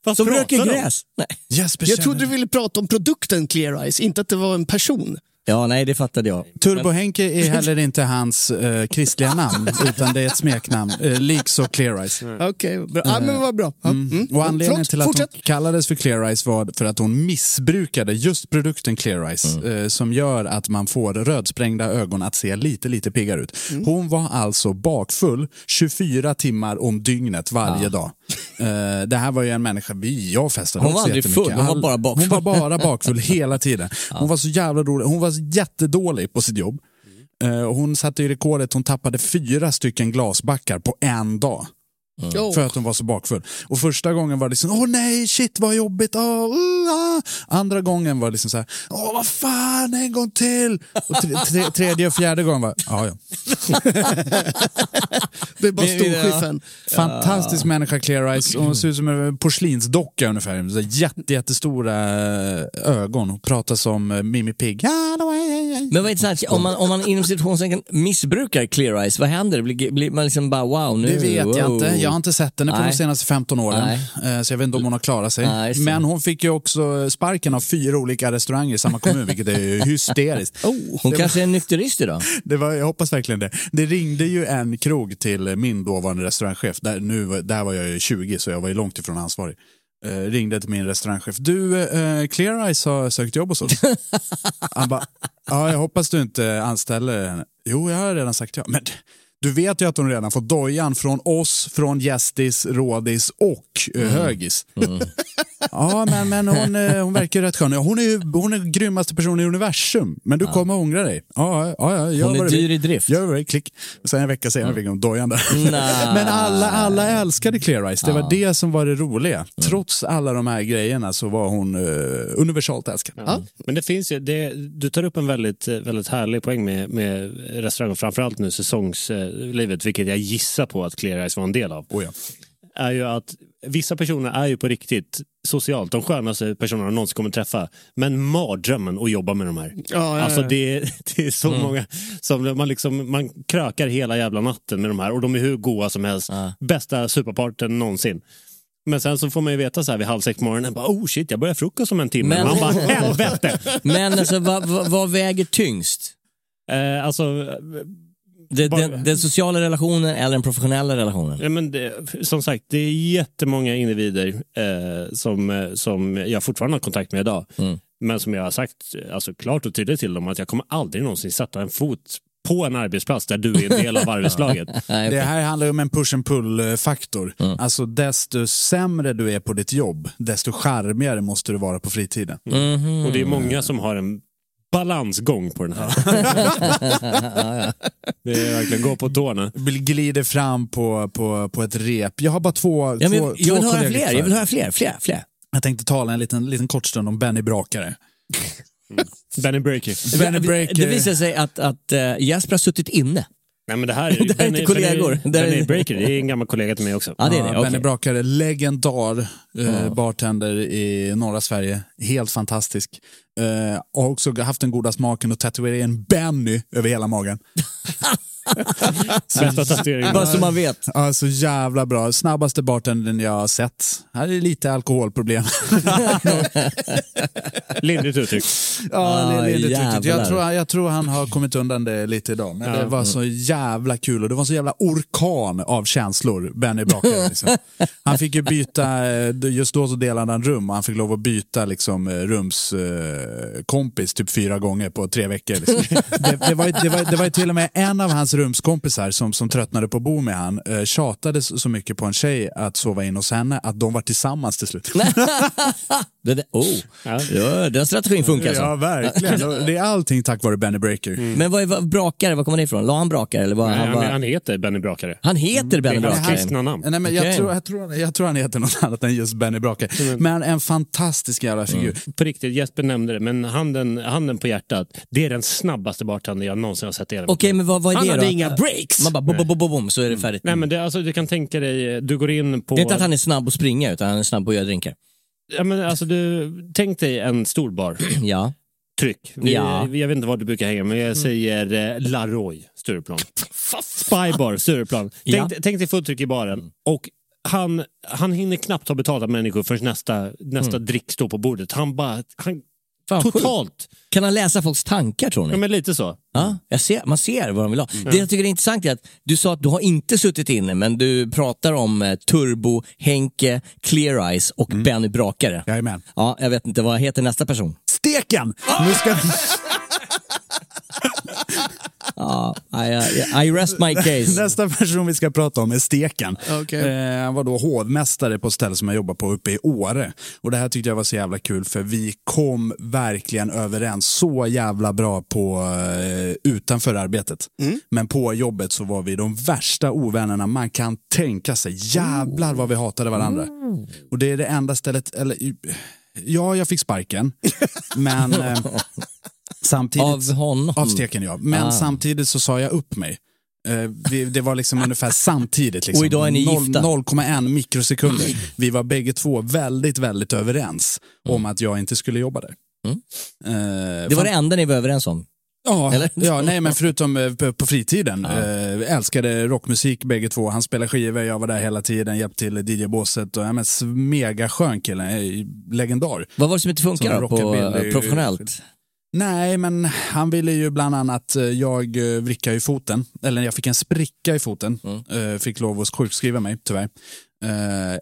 Vad Som röker gräs. Nej. Jesper Jag trodde du ville prata om produkten Clear Eyes, inte att det var en person. Ja, nej, det fattade jag. Turbo-Henke är *laughs* heller inte hans eh, kristliga namn, utan det är ett smeknamn. Eh, Likså Clear Eyes. Okej, bra. Ja, men vad bra. Ja. Mm. Och anledningen Förlåt, till att hon fortsätt. kallades för Clear Eyes var för att hon missbrukade just produkten Clear Eyes Mm. eh, som gör att man får rödsprängda ögon att se lite, lite piggare ut. Mm. Hon var alltså bakfull 24 timmar om dygnet varje dag. Eh, det här var ju en människa, vi, jag festade Hon var aldrig full, hon var bara bakfull. Hon var bara bakfull hela tiden. *laughs* Hon var så jävla rolig, hon var jättedålig på sitt jobb. Och hon satte ju rekordet, hon tappade fyra stycken glasbackar på en dag. Oh. För att hon var så bakfull. Och första gången var det liksom, åh nej, shit vad jobbigt. Åh, uh, ah. Andra gången var det liksom så här, åh vad fan, en gång till. Och tre, tre, tredje och fjärde gången var, ja ja. *laughs* Det är bara storskiffen. Fantastisk människa, Clear Eyes. Hon ser ut som en porslinsdocka ungefär. Så Jätte, jättestora ögon. Hon pratar som eh, Mimmi Pigg. Men vad intressant, om man, om man inom situationen missbrukar Clear Eyes, vad händer? Blir, blir man liksom bara wow nu? Det vet jag inte. Jag har inte sett henne på Nej. de senaste 15 åren. Eh, Så jag vet inte om hon har klarat sig. Nej, det. Men hon fick ju också sparken av fyra olika restauranger i samma kommun, vilket är *laughs* hysteriskt. Hon kanske är nykterist idag? *laughs* Det var, jag hoppas verkligen det. Det ringde ju en krog till min dåvarande restaurangchef. Där, nu, var- där var jag ju 20, så jag var ju långt ifrån ansvarig. Eh, ringde till min restaurangchef. Du, eh, Clear Eyes har sökt jobb hos oss. *laughs* Han bara, ja, jag hoppas du inte anställer henne. Jo, jag har redan sagt ja. Men du vet ju att hon redan fått dojan från oss, från Gästis, Rådis och mm. Högis. Ja, men, men hon, eh, hon verkar ju rätt skön. Ja, Hon är ju hon är grymmaste personen i universum. Men du kommer ångra dig. Ja, ja, ja, gör Hon är dyr i drift. Gör vill. Klick. Sen en vecka senare fick hon dojan där. Men alla, alla älskade Clear Eyes. Det var det som var det roliga. Trots alla de här grejerna så var hon eh, universalt älskad. Ja. Men det finns ju, det, du tar upp en väldigt, väldigt härlig poäng med, med restaurang framförallt nu säsongslivet, vilket jag gissar på att Clear Eyes var en del av. Oh ja. Är ju att vissa personer är ju på riktigt socialt de skönaste personerna jag någonsin kommer träffa. Men mardrömmen att jobba med de här. Ja, ja, ja. Alltså det, är- det är så många som man liksom, man krökar hela jävla natten med de här och de är hur goa som helst. Bästa superparten någonsin. Men sen så får man ju veta så här vid halv sex på morgonen, bara, oh shit, jag börjar frukost om en timme. Men- Man bara, helvete! *laughs* Men alltså, vad, vad, vad väger tyngst? Eh, alltså, Det, Bara- den, den sociala relationen eller den professionella relationen? Ja, men det, som sagt, det är jättemånga individer eh, som, eh, som jag fortfarande har kontakt med idag. Mm. Men som jag har sagt alltså, klart och tydligt till dem att jag kommer aldrig någonsin sätta en fot på en arbetsplats där du är en del av *laughs* arbetslaget. Det här handlar ju om en push and pull-faktor. Alltså desto sämre du är på ditt jobb, desto charmigare måste du vara på fritiden. Mhm. Och det är många som har en balansgång på den här. *laughs* Det är verkligen gå på tårna. Glider fram på, på, på ett rep. Jag har bara två, Ja, men två, jag två vill höra fler, kvar. jag vill höra fler, fler, fler. Jag tänkte tala en liten, liten kort stund om Benny Brakare. Benny Breaker. Benny Breaker. Det visar sig att, att uh, Jesper har suttit inne. Nej, men det här *laughs* är, Det här är inte kollegor. Benny, Det här är- Benny Breaker, det är en gammal kollega till mig också. Ja, det är det. Benny okej. Brakare, legendar eh, bartender i norra Sverige. Helt fantastisk. Eh, har också haft den goda smaken att tatuera in Benny över hela magen. Bästa tatueringen. Bara så man vet. Ja, så jävla bra. Snabbaste bartendern jag har sett. Här är lite alkoholproblem. *laughs* Lindrigt uttryckt. Ja, Ah, tråkigt. jag, tror, jag tror han har kommit undan det lite idag. Men Ja. det var så jävla kul och det var så jävla orkan av känslor, Benny Brakare. Liksom. Han fick ju byta, eh, just då så delade han rum och han fick lov att byta liksom, rumskompis eh, kompis typ fyra gånger på tre veckor. Liksom. *laughs* Det, det, var, ju- det, var, det var till och med en av hans rumskompisar som, som tröttnade på att bo med han, eh, tjatade så mycket på en tjej att sova in hos henne att de var tillsammans till slut. *laughs* Det, där- oh. Ja. ja, den strategin funkar alltså. Ja, verkligen. Det är allting tack vare Benny Breaker. Men vad är vad, brakare, var kommer det ifrån? La han brakare? Eller vad, Nej, han, var, han heter Benny Brakare. han heter Benny Det är hans Brakare. namn. Nej, men jag, tror, jag, tror, jag tror han heter något annat än just Benny Brakare. Men en fantastisk jävla figur. På riktigt, Jesper nämnde det, men handen, handen på hjärtat, det är den snabbaste bartender jag någonsin har sett i hela Okej, liv. men vad, vad är Han det hade då? inga breaks. Man bara bom, bom, bom, bom, bom, så är det färdigt. Nej, men det, alltså, du kan tänka dig, du går in på... Det är inte att han är snabb att springa, utan han är snabb på att göra drinkar. ja, men, alltså, du, tänk dig en stor bar. *clears throat* Ja. fottryck. Vi, Ja. Mm. Jag vet inte var du brukar hänga, men jag säger eh, Laroy, Stureplan. Spybar, Stureplan. Tänk, Ja. tänk dig fottryck i baren. Och han, han hinner knappt ta betalt av människor förrän nästa, nästa drick står på bordet. Han bara... Han, Fan, totalt. sjukt. Kan han läsa folks tankar tror ni? Ja, men lite så. Ja, jag ser, man ser vad de vill ha. Det jag tycker är intressant är att du sa att du har inte suttit inne, men du pratar om eh, Turbo, Henke, Clear Eyes och Benny Brakare. Jajamän. Ja, jag vet inte, vad heter nästa person? Steken! Nu ska... *laughs* Ja, I, I, rest my case. *laughs* Nästa person vi ska prata om är Steken. Okej. Eh, han var då hovmästare på ett ställe som jag jobbar på uppe i Åre. Och det här tyckte jag var så jävla kul för vi kom verkligen överens så jävla bra på eh, utanför arbetet. Men på jobbet så var vi de värsta ovännerna man kan tänka sig. Jävlar vad vi hatade varandra. Och det är det enda stället, eller ja, jag fick sparken. men eh, *laughs* samtidigt... Av honom? Av steken ja. Men Ah. samtidigt så sa jag upp mig. Eh, vi, det var liksom ungefär samtidigt. Liksom. Och idag är ni Noll- gifta? 0,1 mikrosekunder. Vi var bägge två väldigt, väldigt överens om att jag inte skulle jobba där. Mm. Eh, Det var det enda ni var överens om? Ja, Eller? ja nej, men förutom eh, på, fritiden. Eh, älskade rockmusik bägge två. Han spelade skivor, jag var där hela tiden, hjälpte till DJ-båset. Och, ja, men, mega skön kille, legendar. Vad var det som inte då, på professionellt? Nej, men han ville ju bland annat, eh, jag eh, vrickade ju foten, eller jag fick en spricka i foten, Eh, fick lov att sjukskriva mig tyvärr.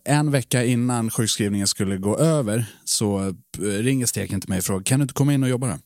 En vecka innan sjukskrivningen skulle gå över så ringer Steken till mig och frågar, kan du inte komma in och jobba då?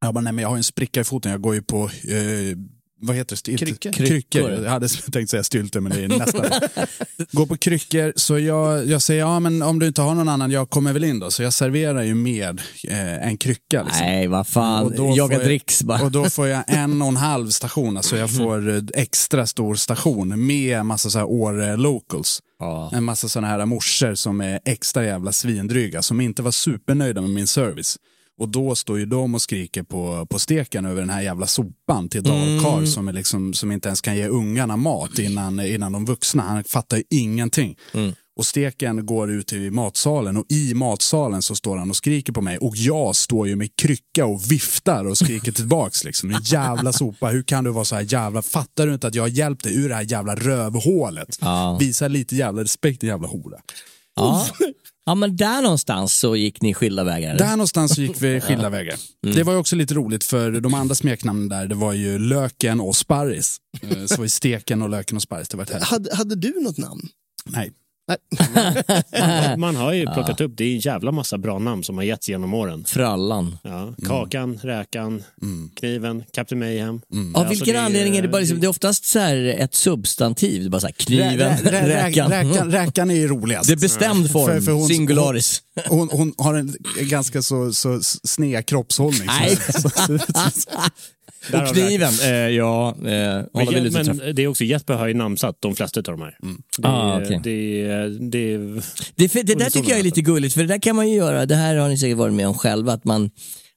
Jag bara, nej men jag har en spricka i foten, jag går ju på eh, vad heter det? Stylt- Kryckor. kryckor. Jag hade *laughs* tänkt säga stylter men det är nästan *laughs* Går på kryckor, så jag, jag säger ja men om du inte har någon annan, jag kommer väl in då. Så jag serverar ju med eh, en krycka. Liksom. Nej, vad fan. Jaga dricks bara. Och då får jag *laughs* en och en halv station, alltså jag får eh, extra stor station med massa så här Åre locals. Ja. En massa sådana här morsor som är extra jävla svindryga, som inte var supernöjda med min service. Och då står ju de och skriker på, på steken över den här jävla sopan till dalkarl Mm. som, är liksom, som inte ens kan ge ungarna mat innan, innan de vuxna. Han fattar ju ingenting. Mm. Och steken går ut i matsalen och i matsalen så står han och skriker på mig och jag står ju med krycka och viftar och skriker tillbaks liksom. En jävla sopa, hur kan du vara så här jävla, fattar du inte att jag har hjälpt dig ur det här jävla rövhålet? Ja. Visa lite jävla respekt din jävla hora. Ja. Ja, men där någonstans så gick ni skilda vägar. Där någonstans så gick vi *laughs* skilda vägar. Mm. Det var ju också lite roligt för de andra smeknamnen där, det var ju Löken och Sparris. *laughs* Eh, Så var ju Steken och Löken och Sparris, det var ett här. Hade, hade du något namn? Nej. Man har ju plockat upp, det är en jävla massa bra namn som har getts genom åren. Frallan. Ja, kakan, Räkan, Kniven, Captain Mayhem. Av Alltså, vilken det anledning är det bara liksom, det är oftast så här ett substantiv, det är bara så här, kniven, Rä- rä- rä- räkan. räkan. Räkan är ju roligast. Det är bestämd form, För- för hon- singularis. Hon, hon har en ganska så, så sned kroppshållning. Nej. Så, så, så, Och kniven, eh, ja, eh, Men, lite men träff. det är också Jesper har ju namnsatt de flesta av de här. Det, Ah, okej. det, är- det, är- Det, för- det där tycker jag är lite gulligt, för det där kan man ju göra, det här har ni säkert varit med om själva, att man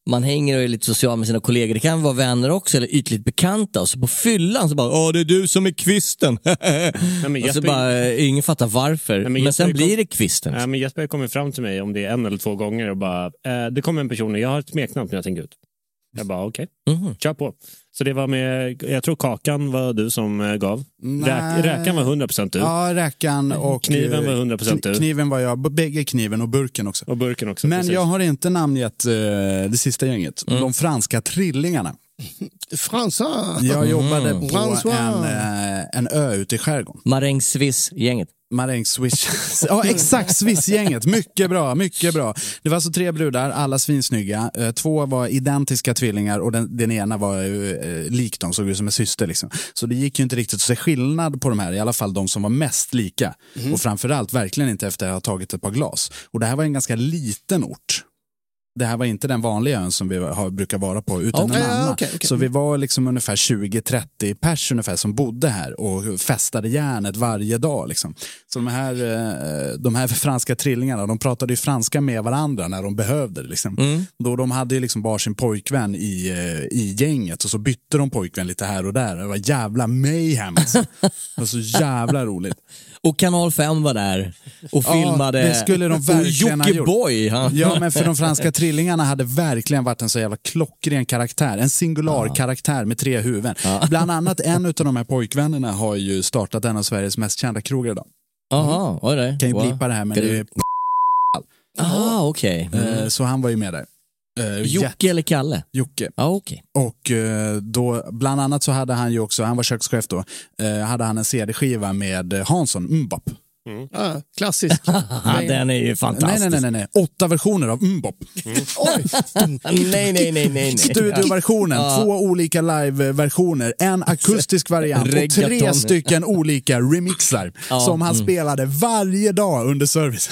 man hänger och är lite social med sina kollegor. Det kan vara vänner också, eller ytligt bekanta. Och så på fyllan så bara, åh det är du som är kvisten. *laughs* men och så bara, eh, ingen fattar varför. Nej, men, Jesper sen kom- blir det kvisten. Nej, men Jesper kommer fram till mig om det är en eller två gånger och bara, eh, det kommer en person och jag har ett smeknamn som jag tänker ut. Jag bara, okej, Mhm. kör på. Så det var med, jag tror Kakan var du som eh, gav. Räk, räkan var 100% du. ja, räkan och... Kniven var eh, 100% du. Kniven var jag, bägge kniven och burken också. Och burken också. Men precis. jag har inte namngett eh, det sista gänget. Mm. De franska trillingarna. François. Jag jobbade på François. en, eh, en ö ute i skärgården. Maräng Swiss-gänget. Maräng Swish. *laughs* ja, exakt. Swiss-gänget. Mycket bra, mycket bra. Det var alltså tre brudar, alla svinsnygga. Eh, Två var identiska tvillingar och den, den ena var eh, lik dem, såg ut som en syster. Liksom. Så det gick ju inte riktigt att se skillnad på de här, i alla fall de som var mest lika. Och framförallt verkligen inte efter att ha tagit ett par glas. Och det här var en ganska liten ort. Det här var inte den vanliga ön som vi har, brukar vara på, utan Okej, en annan. okej, okej. Så vi var liksom ungefär 20-30 pers ungefär som bodde här och festade järnet varje dag. Liksom. Så de här, eh, de här franska trillingarna, de pratade ju franska med varandra när de behövde det. Liksom. Mm. Då de hade ju liksom varsin pojkvän i, eh, i gänget och så bytte de pojkvän lite här och där. Det var jävla mayhem. Alltså. Det var så jävla roligt. Och Kanal 5 var där och Ja, filmade. det skulle de verkligen och. Jockiboi. han- Ja, men för de franska trillingarna hade verkligen varit en så jävla klockren karaktär. En singular karaktär med tre huvuden. Bland annat en av de här pojkvännerna har ju startat en av Sveriges mest kända krogar idag. Jaha, det? Kan ju Wow. blipa det här, men Kan det du- är... Aha, okej. Eh, Mm. Så han var ju med där. Eh, Jocke jätte- eller Kalle? Jocke. Ja, okej. Och eh, då, bland annat så hade han ju också, han var kökschef då, eh, hade han en CD-skiva med Hansson, Mbop. Ja, klassisk. *laughs* Den är ju fantastisk. nej, nej, nej, nej. Åtta versioner av Mbop. Oj! nej, nej, nej, nej, nej. Studioversionen, Ja. två olika live-versioner, en akustisk *laughs* variant och tre stycken olika remixar Ja, som han mm. spelade varje dag under service.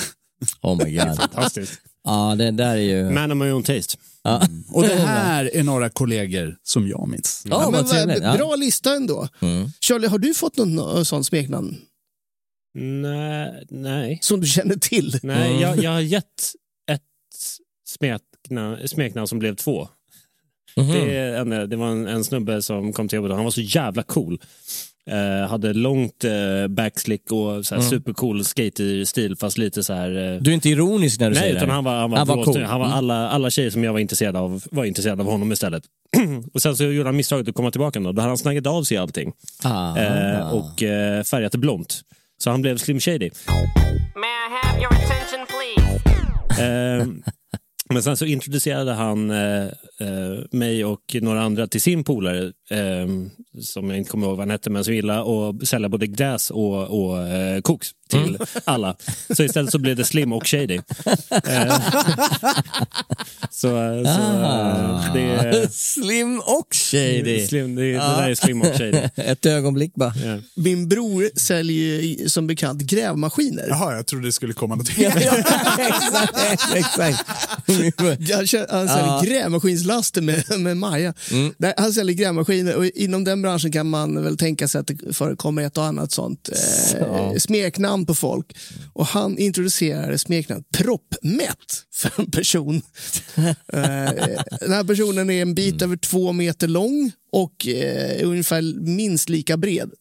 Oh my god. *laughs* Fantastiskt. Ja, det där är ju... Man of my own taste. Ja. Och det här är några kollegor som jag minns. Ja, men vad vad- trevligt. Ja. Bra lista ändå. Mm. Charlie, har du fått någon sån smeknamn Nej, nej. som du känner till? nej Mm. jag, jag har gett ett smekna, smeknamn som blev två. Mhm. Det, är en, det var en, en snubbe som kom till jobbet och han var så jävla cool. Eh, hade långt eh, backslick och så här Mm. supercool skater-stil fast lite så här... Eh, Du är inte ironisk när du nej, säger utan det? han var, han var, Han var cool. han var Mm. alla, alla tjejer som jag var intresserad av var intresserade av honom istället. *clears throat* och sen så gjorde han misstaget att komma tillbaka då. Då hade han snaggat av sig allting Ah. eh, och eh, färgat det blont. Så han blev Slim Shady. May I have your attention, please? Eh, men sen så introducerade han eh, eh, mig och några andra till sin polare, eh, som jag inte kommer ihåg vad han hette, men som gillade att sälja både gräs och, och eh, koks till Mm. *laughs* alla. Så istället så blev det Slim och Shady. Eh, så så Ah. eh, det, Slim och shady. Slim, det, det där är Slim och Shady. *laughs* Ett ögonblick bara. Ja. Min bror säljer som bekant grävmaskiner. Jaha, jag trodde det skulle komma något Ja, ja, *laughs* exakt, exakt. *laughs* Han, kör, han säljer Ja. grävmaskinslaster med, med Maja. Mm. Där, han säljer grävmaskiner och inom den branschen kan man väl tänka sig att det förekommer ett och annat sånt eh, smeknamn på folk. Och han introducerade smeknamnet proppmätt för en person. *laughs* eh, den här personen är en bit över två meter lång och eh, ungefär minst lika bred.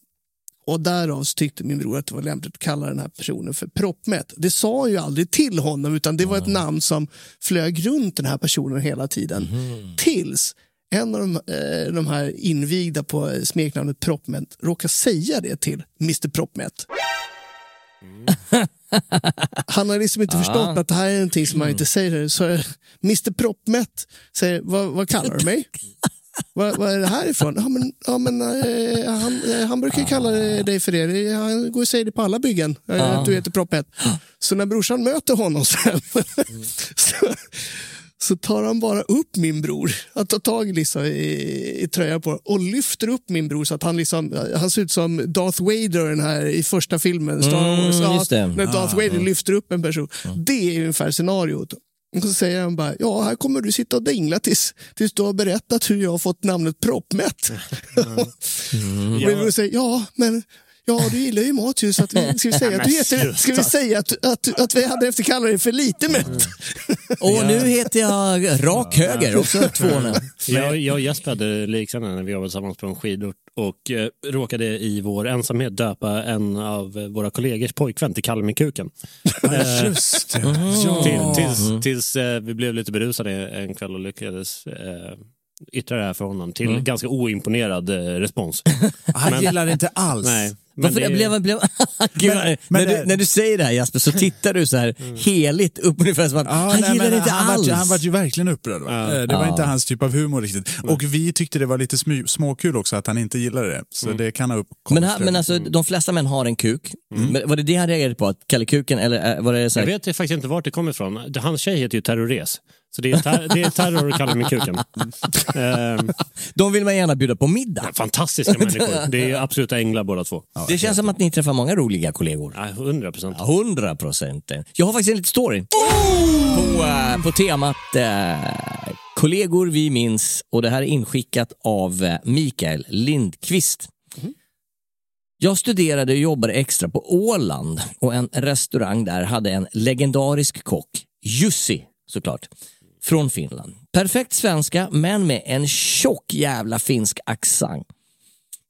Och därav så tyckte min bror att det var lämpligt att kalla den här personen för proppmätt. Det sa ju aldrig till honom utan det var ett namn som flög runt den här personen hela tiden. Tills en av de, eh, de här invigda på eh, smeknamnet proppmätt råkar säga det till Mr Proppmätt. Han har liksom inte Ah. förstått att det här är någonting som man inte säger. Så eh, Mr Proppmätt säger, vad, vad kallar du mig? Vad, vad är det här ifrån? Ja, men, ja, men, eh, han, eh, han brukar kalla dig för det. Han går och säger det på alla byggen, Ja. att du heter Proppmätt. Så när brorsan möter honom sen, *laughs* så, så tar han bara upp min bror. Han tar tag liksom i, i tröjan på och lyfter upp min bror så att han, liksom, han ser ut som Darth Vader den här, i första filmen. Star Mm, Wars. Ja, just det. När Darth Ah, Vader ja. lyfter upp en person. Det är ungefär scenariot. Och så säger han bara, ja här kommer du sitta och dingla tills, tills du har berättat hur jag har fått namnet Proppmätt. *laughs* Mm. *laughs* Och min bror säger, ja men Ja, du gillar ju mat ju, så att vi, ska vi säga att du heter, ska vi säga att, att, att vi hade efter kallar dig för lite mätt? Och nu heter jag Rak Höger, också två. *laughs* Jag, jag och Jesper hade liknande när vi jobbade tillsammans på en skidort och eh, råkade i vår ensamhet döpa en av våra kollegors pojkvän till Kalle med kuken. Eh, Just det. till, Ja. tills tills eh, vi blev lite berusade en kväll och lyckades eh, yttra det här för honom till Mm. ganska oimponerad eh, respons. *laughs* Han Men- gillar det inte alls. Nej. Varför det, blev, blev, *laughs* Gud, Men- när, men du, det- när du säger det här Jasper så tittar du så här heligt upp ungefär som att Ja, han nej, gillar det inte han alls. Var, han var ju verkligen upprörd. Va? Ja. Eh, Det var Ja. inte hans typ av humor riktigt. Och vi tyckte det var lite smy- småkul också att han inte gillade det. Så det kan ha uppkommit. men, men alltså, de flesta män har en kuk. Men var det det han reagerade på? Att Kalle Kuken eller eh, var det så jag här, vet faktiskt inte vart det kommer ifrån. Hans tjej heter ju Terrores. Så det är, ter- det är terror att kalla med kuken. *laughs* Ehm, De vill man gärna bjuda på middag. fantastiska människor. Det är absoluta änglar båda två. Det känns som att ni träffar många roliga kollegor. Ja, 100 procent. Ja, 100 procent. Jag har faktiskt en liten story. På, eh, på temat eh, kollegor vi minns och det här är inskickat av eh, Mikael Lindqvist. Jag studerade och jobbade extra på Åland och en restaurang där hade en legendarisk kock, Jussi såklart, från Finland. Perfekt svenska men med en tjock jävla finsk accent.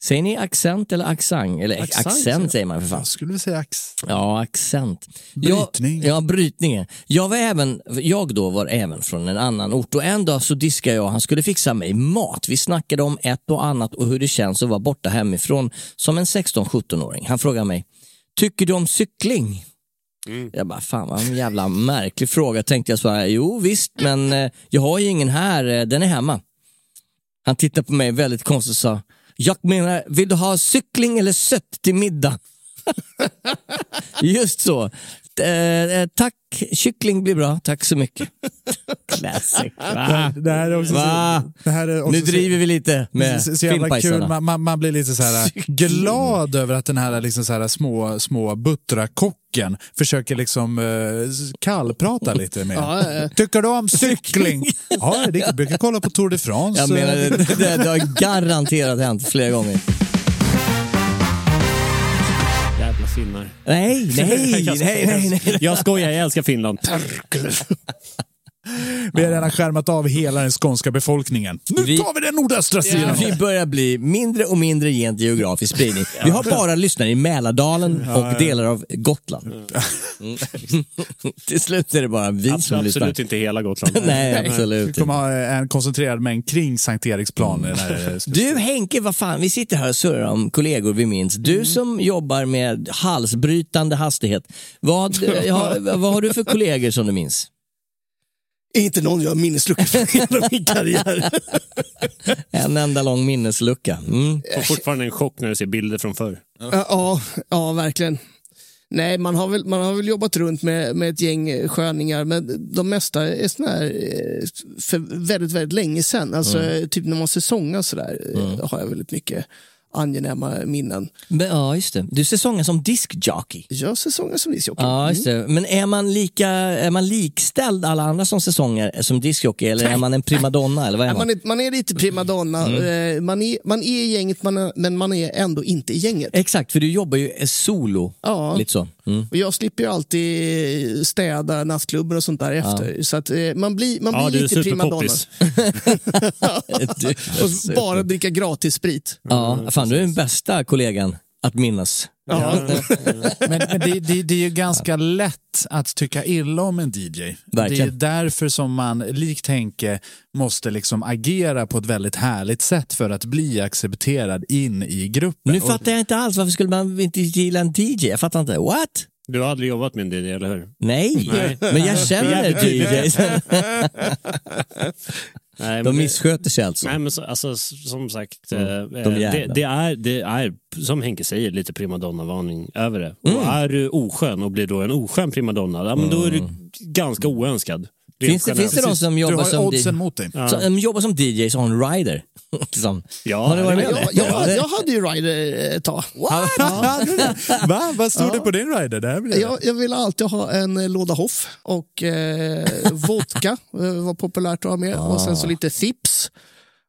Säger ni accent eller accent? Eller Accent, accent, säger man för fan. Jag skulle vilja säga ax. Ja, accent. Brytning. Jag, ja, brytningen. Jag var även, jag då var även från en annan ort och en dag så diskade jag, han skulle fixa mig mat. Vi snackade om ett och annat och hur det känns att vara borta hemifrån som en 16-17-åring. Han frågade mig, tycker du om cykling? Jag bara, fan vad en jävla märklig fråga tänkte jag svara. Jo visst, men eh, jag har ju ingen här, eh, den är hemma. Han tittade på mig väldigt konstigt och sa, jag menar, vill du ha cykling eller sött till middag? *laughs* Just så. Eh, eh, tack, kyckling blir bra. Tack så mycket. *laughs* Classic. Va? Det här är också Va? så, det här är också Nu så- driver vi lite med så, så jävla kul. Man, man, man blir lite så här glad över att den här, liksom så här små, små buttrakocken försöker liksom uh, kallprata lite med *laughs* ja. Tycker du om cykling? *laughs* ja, det brukar kolla på Tour de France. Jag menar, det, det, det har garanterat hänt flera gånger. Finnar. Nej, *laughs* nej, nej, nej, nej. Jag skojar, jag älskar Finland. *laughs* Vi har redan skärmat av hela den skånska befolkningen. Nu Vi- tar vi den nordöstra sidan. Vi börjar bli mindre och mindre gent geografisk spridning. Vi har bara lyssnare i Mälardalen och delar av Gotland. Mm. *laughs* Till slut är det bara vi som Absolut, lyssnar. absolut inte hela Gotland. *laughs* Nej, Vi absolut kommer inte. ha en koncentrerad mängd kring Sankt Eriksplan. här- Du Henke, vad fan, vi sitter här och surrar om kollegor vi minns. Du som jobbar med halsbrytande hastighet, vad, ja, vad har du för kollegor som du minns? Inte någon jag har minnesluckor från hela min karriär. *laughs* En enda lång minneslucka. Mm. Får fortfarande en chock när du ser bilder från förr. Ja, ja, ja, verkligen. Nej, man har väl, man har väl jobbat runt med, med ett gäng eh, sköningar, men de mesta är såna här eh, för väldigt, väldigt länge sedan. Alltså, Mm. typ när man säsongar sådär, mm. har jag väldigt mycket angenäma minnen. Men, ja, just det. Du säsongar som diskjockey. Jag säsongar som discjockey. Ja, just det. Men är man, lika, är man likställd alla andra som säsonger som discjockey eller är man en primadonna? Eller vad är man? man, är, man är lite primadonna. Mm. Eh, Man, är, man är i gänget, man är, men man är ändå inte i gänget. Exakt, för du jobbar ju solo. Ja. Lite så. Mm. Och jag slipper ju alltid städa nattklubbar och sånt där efter. Så att eh, man blir, man Ja, blir du är lite primadonna. superpoppis. *laughs* Du- Och bara dricka gratis sprit. Ja, fan du är den bästa kollegan att minnas. Ja. *laughs* Men, men det, det, det är ju ganska lätt att tycka illa om en DJ. Det Verkligen. är därför som man, likt Henke, måste liksom agera på ett väldigt härligt sätt för att bli accepterad in i gruppen. Nu fattar jag inte alls, varför skulle man inte gilla en DJ? Jag fattar inte. What? Du har aldrig jobbat med en DJ, eller hur? Nej, Nej. men jag känner DJs. *laughs* *laughs* Nej, De det- missköter sig alltså. Nej, men så, alltså, som sagt, Mm, eh, de det, jävla. det, är, det är, som Henke säger, lite primadonna-varning över det. Mm. Och är du oskön och blir då en oskön primadonna, ja, men då är du ganska oönskad. Finns det, finns det de generellt. som Du jobbar har som, oddsen mot dig. Ja. som jobbar som DJs och har en rider? *laughs* liksom. Ja, har ni varit med om Jag, det? jag, jag hade ju rider ett tag. *laughs* *laughs* Va? Vad stod Ja. det på din rider? Det här blir Jag, jag ville alltid ha en eh, låda Hoff och eh, vodka eh, var populärt att ha med. Och sen så lite Fips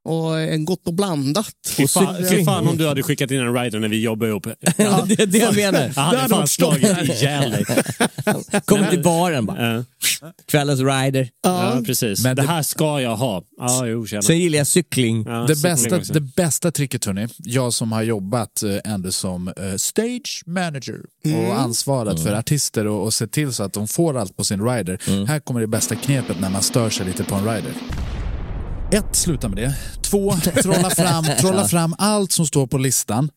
och en Gott och blandat. Fy fan, fy fan om du hade skickat in en rider när vi jobbade ihop. *laughs* Ja, det är det jag menar. Jag hade fan slagit ihjäl dig. *laughs* Kommer till baren bara. Ja, Kvällens rider. ja, precis. Men det det- här ska jag ha. Ja, jo, tjena. Sen gillar jag cykling. Ja, Det cykling bästa, också. det bästa tricket hörni, jag som har jobbat eh, ändå som eh, stage manager och ansvarat för artister och, och sett till så att de får allt på sin rider. Här kommer det bästa knepet när man stör sig lite på en rider. Ett, sluta med det. Två, trolla fram, *laughs* trolla fram allt som står på listan.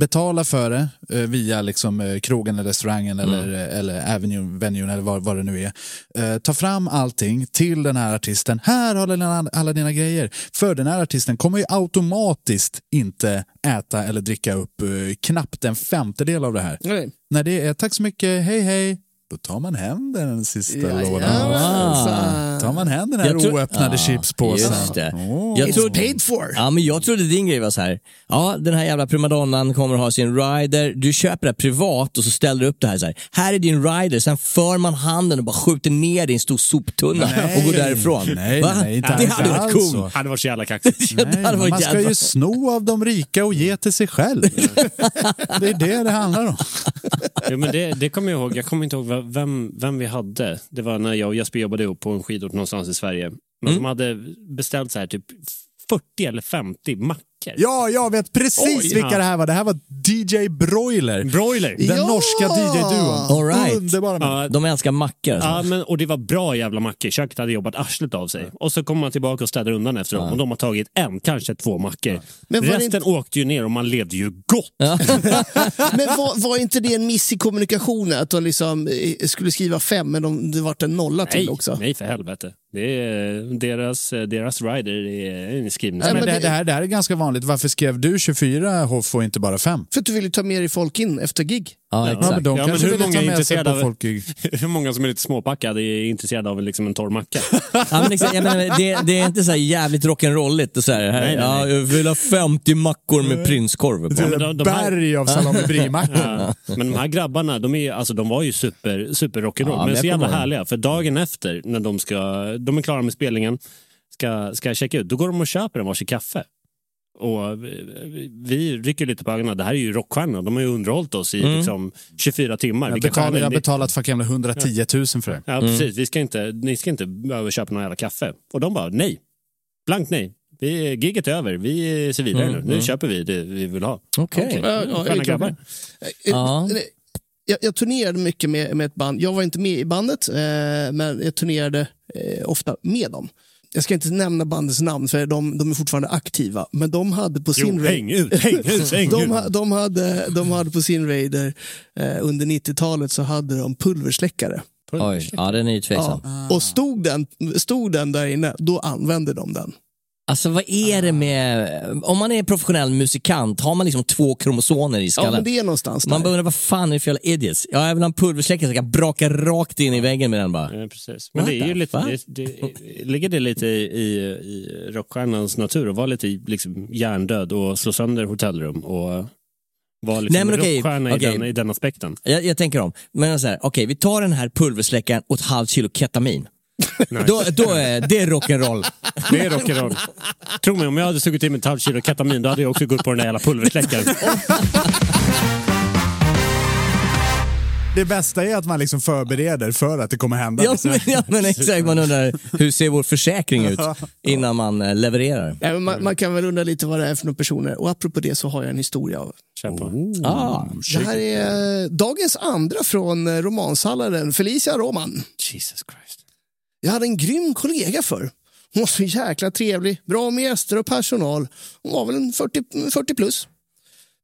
Betala för det eh, via liksom, eh, krogen eller restaurangen eller, eh, eller avenue, venuen eller vad, vad det nu är. Eh, ta fram allting till den här artisten. Här har du alla, dina grejer. För den här artisten kommer ju automatiskt inte äta eller dricka upp knappt en femtedel av det här. Nej. När det är tack så mycket, hej hej, då tar man hem den sista lådan. Jajamensan. Tar man hem den här oöppnade Ja, chipspåsen. Just det. Åh. Jag It's tror, paid for. Ja, men jag trodde din grej var så här. Ja, den här jävla primadonnan kommer att ha sin rider. Du köper det privat och så ställer du upp det här så här. Här är din rider. Sen för man handen och bara skjuter ner det i en stor soptunna Nej. och går därifrån. Nej, Va? nej, inte det hade varit alls coolt. så. hade varit så jävla kaxigt. *laughs* Ja, det Nej, man ska jävla- ju sno av de rika och ge till sig själv. *laughs* det är det det handlar om. Jo, men det, det kommer jag ihåg. Jag kommer inte ihåg vem, vem vi hade. Det var när jag och Jesper jobbade ihop på en skidort någonstans i Sverige. Men Mm. de hade beställt så här typ 40 eller 50 mackor mackor. Ja, jag vet precis Oj. vilka Ja. det här var. Det här var DJ Broiler. Broiler. Den Ja! norska DJ-duon. All right. Underbara. Ja, De älskar mackor. Alltså. Ja, men, och det var bra jävla mackor. Köket hade jobbat arslet av sig. Och så kommer man tillbaka och städar undan efter dem. Och de har tagit en, kanske två mackor. Men Resten inte- åkte ju ner och man levde ju gott. *laughs* Men var, var inte det en miss i kommunikationen? Att de liksom eh, skulle skriva fem, men de, det vart en nolla till Nej, också? nej, för helvete. Det är deras, deras rider är inskriven. Nej, men men det, det- det, här, det här är ganska vanligt. Varför skrev du 24 Hoff och inte bara 5? För att du ville ta med dig folk in efter gig. Ja, Ja, exakt. men de Ja, men kanske hur många ta är med sig intresserade på av- folk i... *laughs* Hur många som är lite småpackade är intresserade av liksom en torr macka? *laughs* Ja, men exakt, jag menar, det, det är inte så här jävligt rock'n'rolligt och så här, här Nej, nej, ja, nej. jag vill ha 50 mackor med prinskorv på. men de- de här- Berg av salami *laughs* brie-mackor. Ja, men de här grabbarna, de, är, alltså, de var ju super, super rock'n'roll, Ja, men men jag så jävla kommer ihåg. härliga. För dagen efter, när de, ska, de är klara med spelningen, ska, ska checka ut, då går de och köper en varsin kaffe. Och vi, vi rycker lite på ögonen. Det här är ju rockstjärnor. De har ju underhållit oss i Mm. liksom 24 timmar. Jag, betal, jag har betalat fucking jävla 110 000 för det. Ja, precis. Vi ska inte, ni ska inte behöva köpa någon jävla kaffe. Och de bara, nej. Blankt nej. Vi, giget är över. Vi ser vidare Mm, nu. Nu mm. köper vi det vi vill ha. Okej. Ja, ja, jag är Sköna klar grabbar. med Ja. Eh, Jag, jag turnerade mycket med, med ett band. Jag var inte med i bandet, eh, men jag turnerade eh, ofta med dem. Jag ska inte nämna bandets namn för de, de är fortfarande aktiva, men de hade på sin Jo, häng ut, häng ut, *laughs* häng de, ut. de, hade, de hade på sin Raider eh, under 90-talet så hade de pulversläckare. Oj, ja den är ju tveksam. Och stod den, stod den där inne, då använde de den. Alltså vad är det med, om man är professionell musikant, har man liksom två kromosomer i Ja, skallen? men det är någonstans där. Man bara undrar vad fan är det för jävla idiots? Ja, jag vill ha en pulversläckare jag kan braka rakt in i väggen med den bara. Ja, precis. Men What det är ju lite, det, det, ligger det lite i, i, i rockstjärnans natur att vara lite liksom hjärndöd och slå sönder hotellrum och vara liksom Nej, men okej, rockstjärna okej. i, den, i den aspekten. Jag, jag tänker om, men så här, okej vi tar den här pulversläckaren och ett halvt kilo ketamin. Då, då är det är rock'n'roll. Det är rock'n'roll. Tro mig, om jag hade sugit i mig ett halvt kilo ketamin då hade jag också gått på den där jävla pulversläckaren. Det bästa är att man liksom förbereder för att det kommer hända. Ja men, ja men exakt, man undrar hur ser vår försäkring ut innan man eh, levererar? Ja, men man, man kan väl undra lite vad det är för några personer. Och apropå det så har jag en historia. av- på. Ah, Det här är eh, dagens andra från eh, romansallaren Felicia Roman. Jesus Christ. Jag hade en grym kollega för. Hon var så jäkla trevlig, bra med gäster och personal. Hon var väl en 40, 40 plus.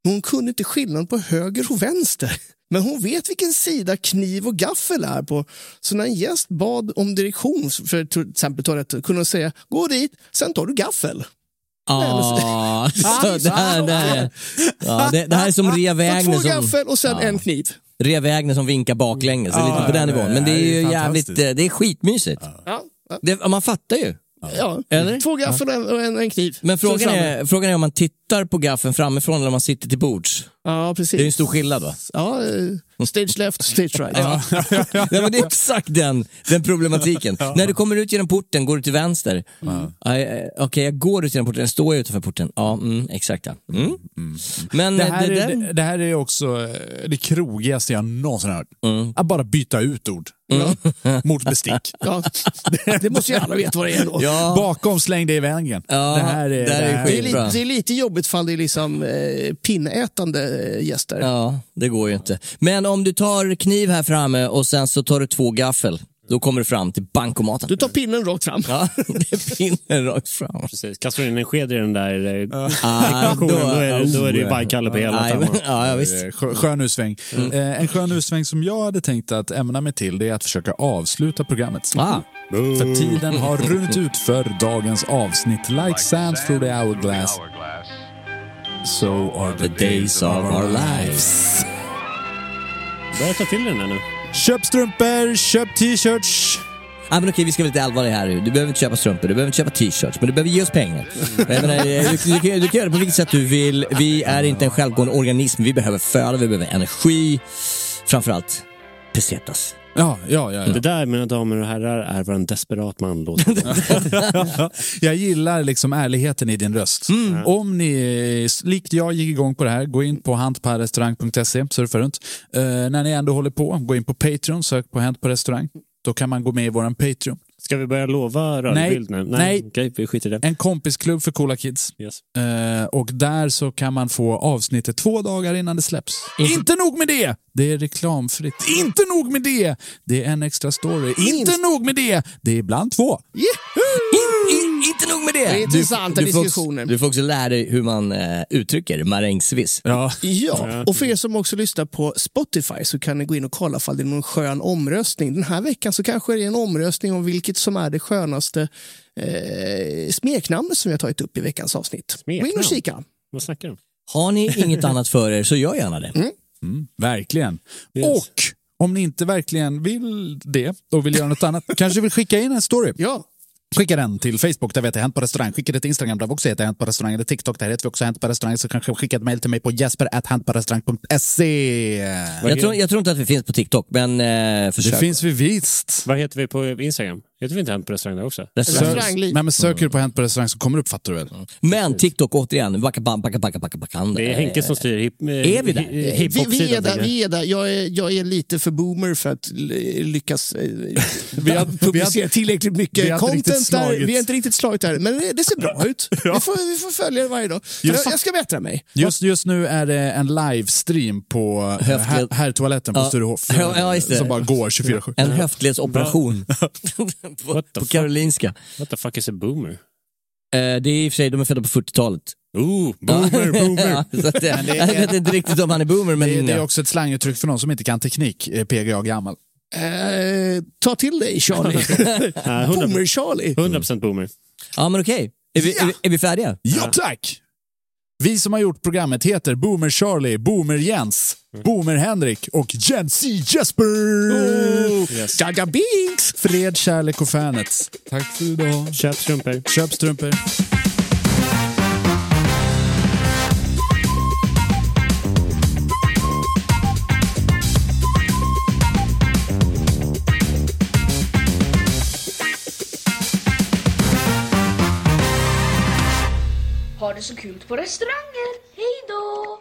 Hon kunde inte skillnad på höger och vänster. Men hon vet vilken sida kniv och gaffel är på. Så när en gäst bad om direktion för till exempel toaletten kunde hon säga gå dit, sen tar du gaffel. ah, *laughs* så det, här, det, här, ja, det, det här är som *laughs* Så Wägner två gaffel och sen en kniv. Rea Wägner som vinkar baklänges, är lite på den nivån. Men det är det är ju jävligt, eh, det är skitmysigt. Ja. Det, man fattar ju. Ja. Eller? Två gaffel en, och en, en kniv. Men frågan är, frågan är om man tittar på gaffeln framifrån eller om man sitter till bords. Ja, precis. Det är en stor skillnad va? Ja, eh, stage left, stage right. Ja. ja, *laughs* men det är exakt den, den problematiken. När du kommer ut genom porten, går du till vänster? Ja, eh, Okej, jag går ut genom porten, jag står jag utanför porten. Ja, mm, exakt ja. Mm. Men Det eh, här, det, är, det, det här är också det krogigaste jag någonsin hört. Mm. Att bara byta ut ord *laughs* mot bestick. Ja, det måste ju alla veta vad det är då. Ja. Bakom, släng det i vägen. Ja, det här är... det här är Det är, lite, det är lite jobbigt fall det är liksom eh, pinnätande eh, gäster. Ja, det går ju inte. Men om du tar kniv här framme och sen så tar du två gaffel, då kommer du fram till bankomaten. Du tar pinnen rakt fram. Ja, *laughs* det är pinnen rakt fram. Precis. Kastar du in en sked i den där eh, Ah, ekvationen, då, är, det- då är det ju bajkalle på hela femman. Ja, ja, Eh, visst. skö- Skön utsväng. Mm. Eh, en skön utsväng som jag hade tänkt att ämna mig till det är att försöka avsluta programmet. Ah. För tiden har runnit ut för dagens avsnitt. Like sands through the hourglass. So are the days of our lives. Börja ta till den där nu. Köp strumpor, köp t-shirts. Ja, men okej, vi ska vara lite allvarliga här nu. Du behöver inte köpa strumpor, du behöver inte köpa t-shirts, men du behöver ge oss pengar. Jag menar, eh, du, du, kan- du kan göra det på vilket sätt du vill. Vi är inte en självgående organism. Vi behöver föda, vi behöver energi. Framförallt pesetas. Ja, ja, ja. Det där, mina damer och herrar, är vad en desperat man låter. *laughs* Jag gillar liksom ärligheten i din röst. Om ni, likt jag, gick igång på det här, gå in på handparrestaurang.se, surfa runt. Eh, när ni ändå håller på, gå in på Patreon, sök på Hänt på restaurang. Då kan man gå med i våran Patreon. Ska vi börja lova rörlig Nej, bild nu? nej. Okej, vi skiter i det. En kompisklubb för coola kids. Yes. Eh, och där så kan man få avsnittet två dagar innan det släpps. Inte nog med det! Det är reklamfritt. Inte nog med det! Det är en extra story. Inte nog med det! Det är ibland två. Inte nog med det! Det är intressanta du, du får diskussioner. Också, du får också lära dig hur man eh, uttrycker marängsviss. Ja. Ja, och för er som också lyssnar på Spotify så kan ni gå in och kolla ifall det är någon skön omröstning. Den här veckan så kanske det är en omröstning om vilket som är det skönaste eh, smeknamnet som vi har tagit upp i veckans avsnitt. Gå in och kika. Vad snackar du om? Har ni inget *laughs* annat för er så gör gärna det. Mm, verkligen. Yes. Och om ni inte verkligen vill det och vill göra något annat, kanske vill skicka in en story. Ja. Skicka den till Facebook, där vet jag Hänt på restaurang. Skicka det till Instagram, där vi också heter Hänt på restaurang. Eller TikTok, där heter vi också Hänt på restaurang. Så kanske skicka ett mejl till mig på jesper.häntporestaurang.se. Jag tror, jag tror inte att vi finns på TikTok, men eh, försök. Det finns vi visst. Vad heter vi på Instagram? Heter vi inte Hänt på restaurang där också? Restaurang. Nej, men söker du på Hänt på restaurang så kommer det upp, fattar du väl? Men TikTok återigen, backa, backa, backa, backa, backa. Det är Henke som styr hip, eh, Är vi där? hi- Vi, vi, är där, vi är där. Jag är, jag är lite för boomer för att lyckas eh, *laughs* Vi har- vi publicera har- tillräckligt mycket har inte riktigt content där. slagit. Vi har inte riktigt slagit där, men det, ser bra ut. *laughs* vi, får, vi får följa det varje dag. Jag, jag ska bättra mig. Just, just nu är det en livestream på eh, Höftled- här, här toaletten på Ja. Sturehof. Ja, just. Som bara går 24-7. En höftledsoperation *laughs* *laughs* på, What the på? Karolinska. What the fuck is a boomer? Eh, det är i och för sig, de är födda på 40-talet. Ooh, *laughs* boomer, *laughs* boomer. ja, så att, det, jag vet inte riktigt om han är boomer, men Det, är- det är ja. också ett slanguttryck för någon som inte kan teknik. eh, PGA gammal. Eh, ta till dig Charlie. Boomer-Charlie. 100% boomer. ja men okej. Är, vi, är, är vi färdiga? Ja, tack! Vi som har gjort programmet heter Boomer Charlie, Boomer Jens, Boomer Henrik och Z Jesper! Yes. Jaja Binks! Fred, kärlek och fanet. Tack för idag. Köp strumpor. Köp strumpor. Så kul på restauranger. Hej då!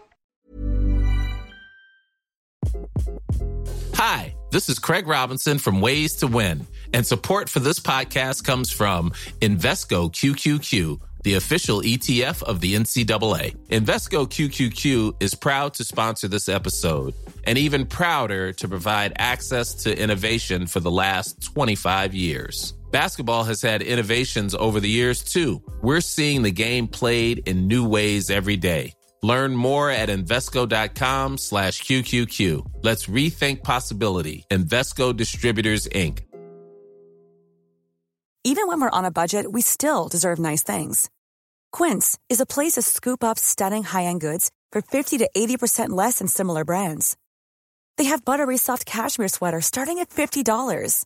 Hi, this is Craig Robinson from Ways to Win, and support for this podcast comes from Invesco QQQ, the official ETF of the NCAA. Invesco QQQ is proud to sponsor this episode and even prouder to provide access to innovation for the last 25 years. Basketball has had innovations over the years too. We're seeing the game played in new ways every day. Learn more at Invesco.com slash QQQ. Let's rethink possibility. Invesco Distributors, Inc. Even when we're on a budget, we still deserve nice things. Quince is a place to scoop up stunning high-end goods for 50 to 80% less than similar brands. They have buttery soft cashmere sweaters starting at $50,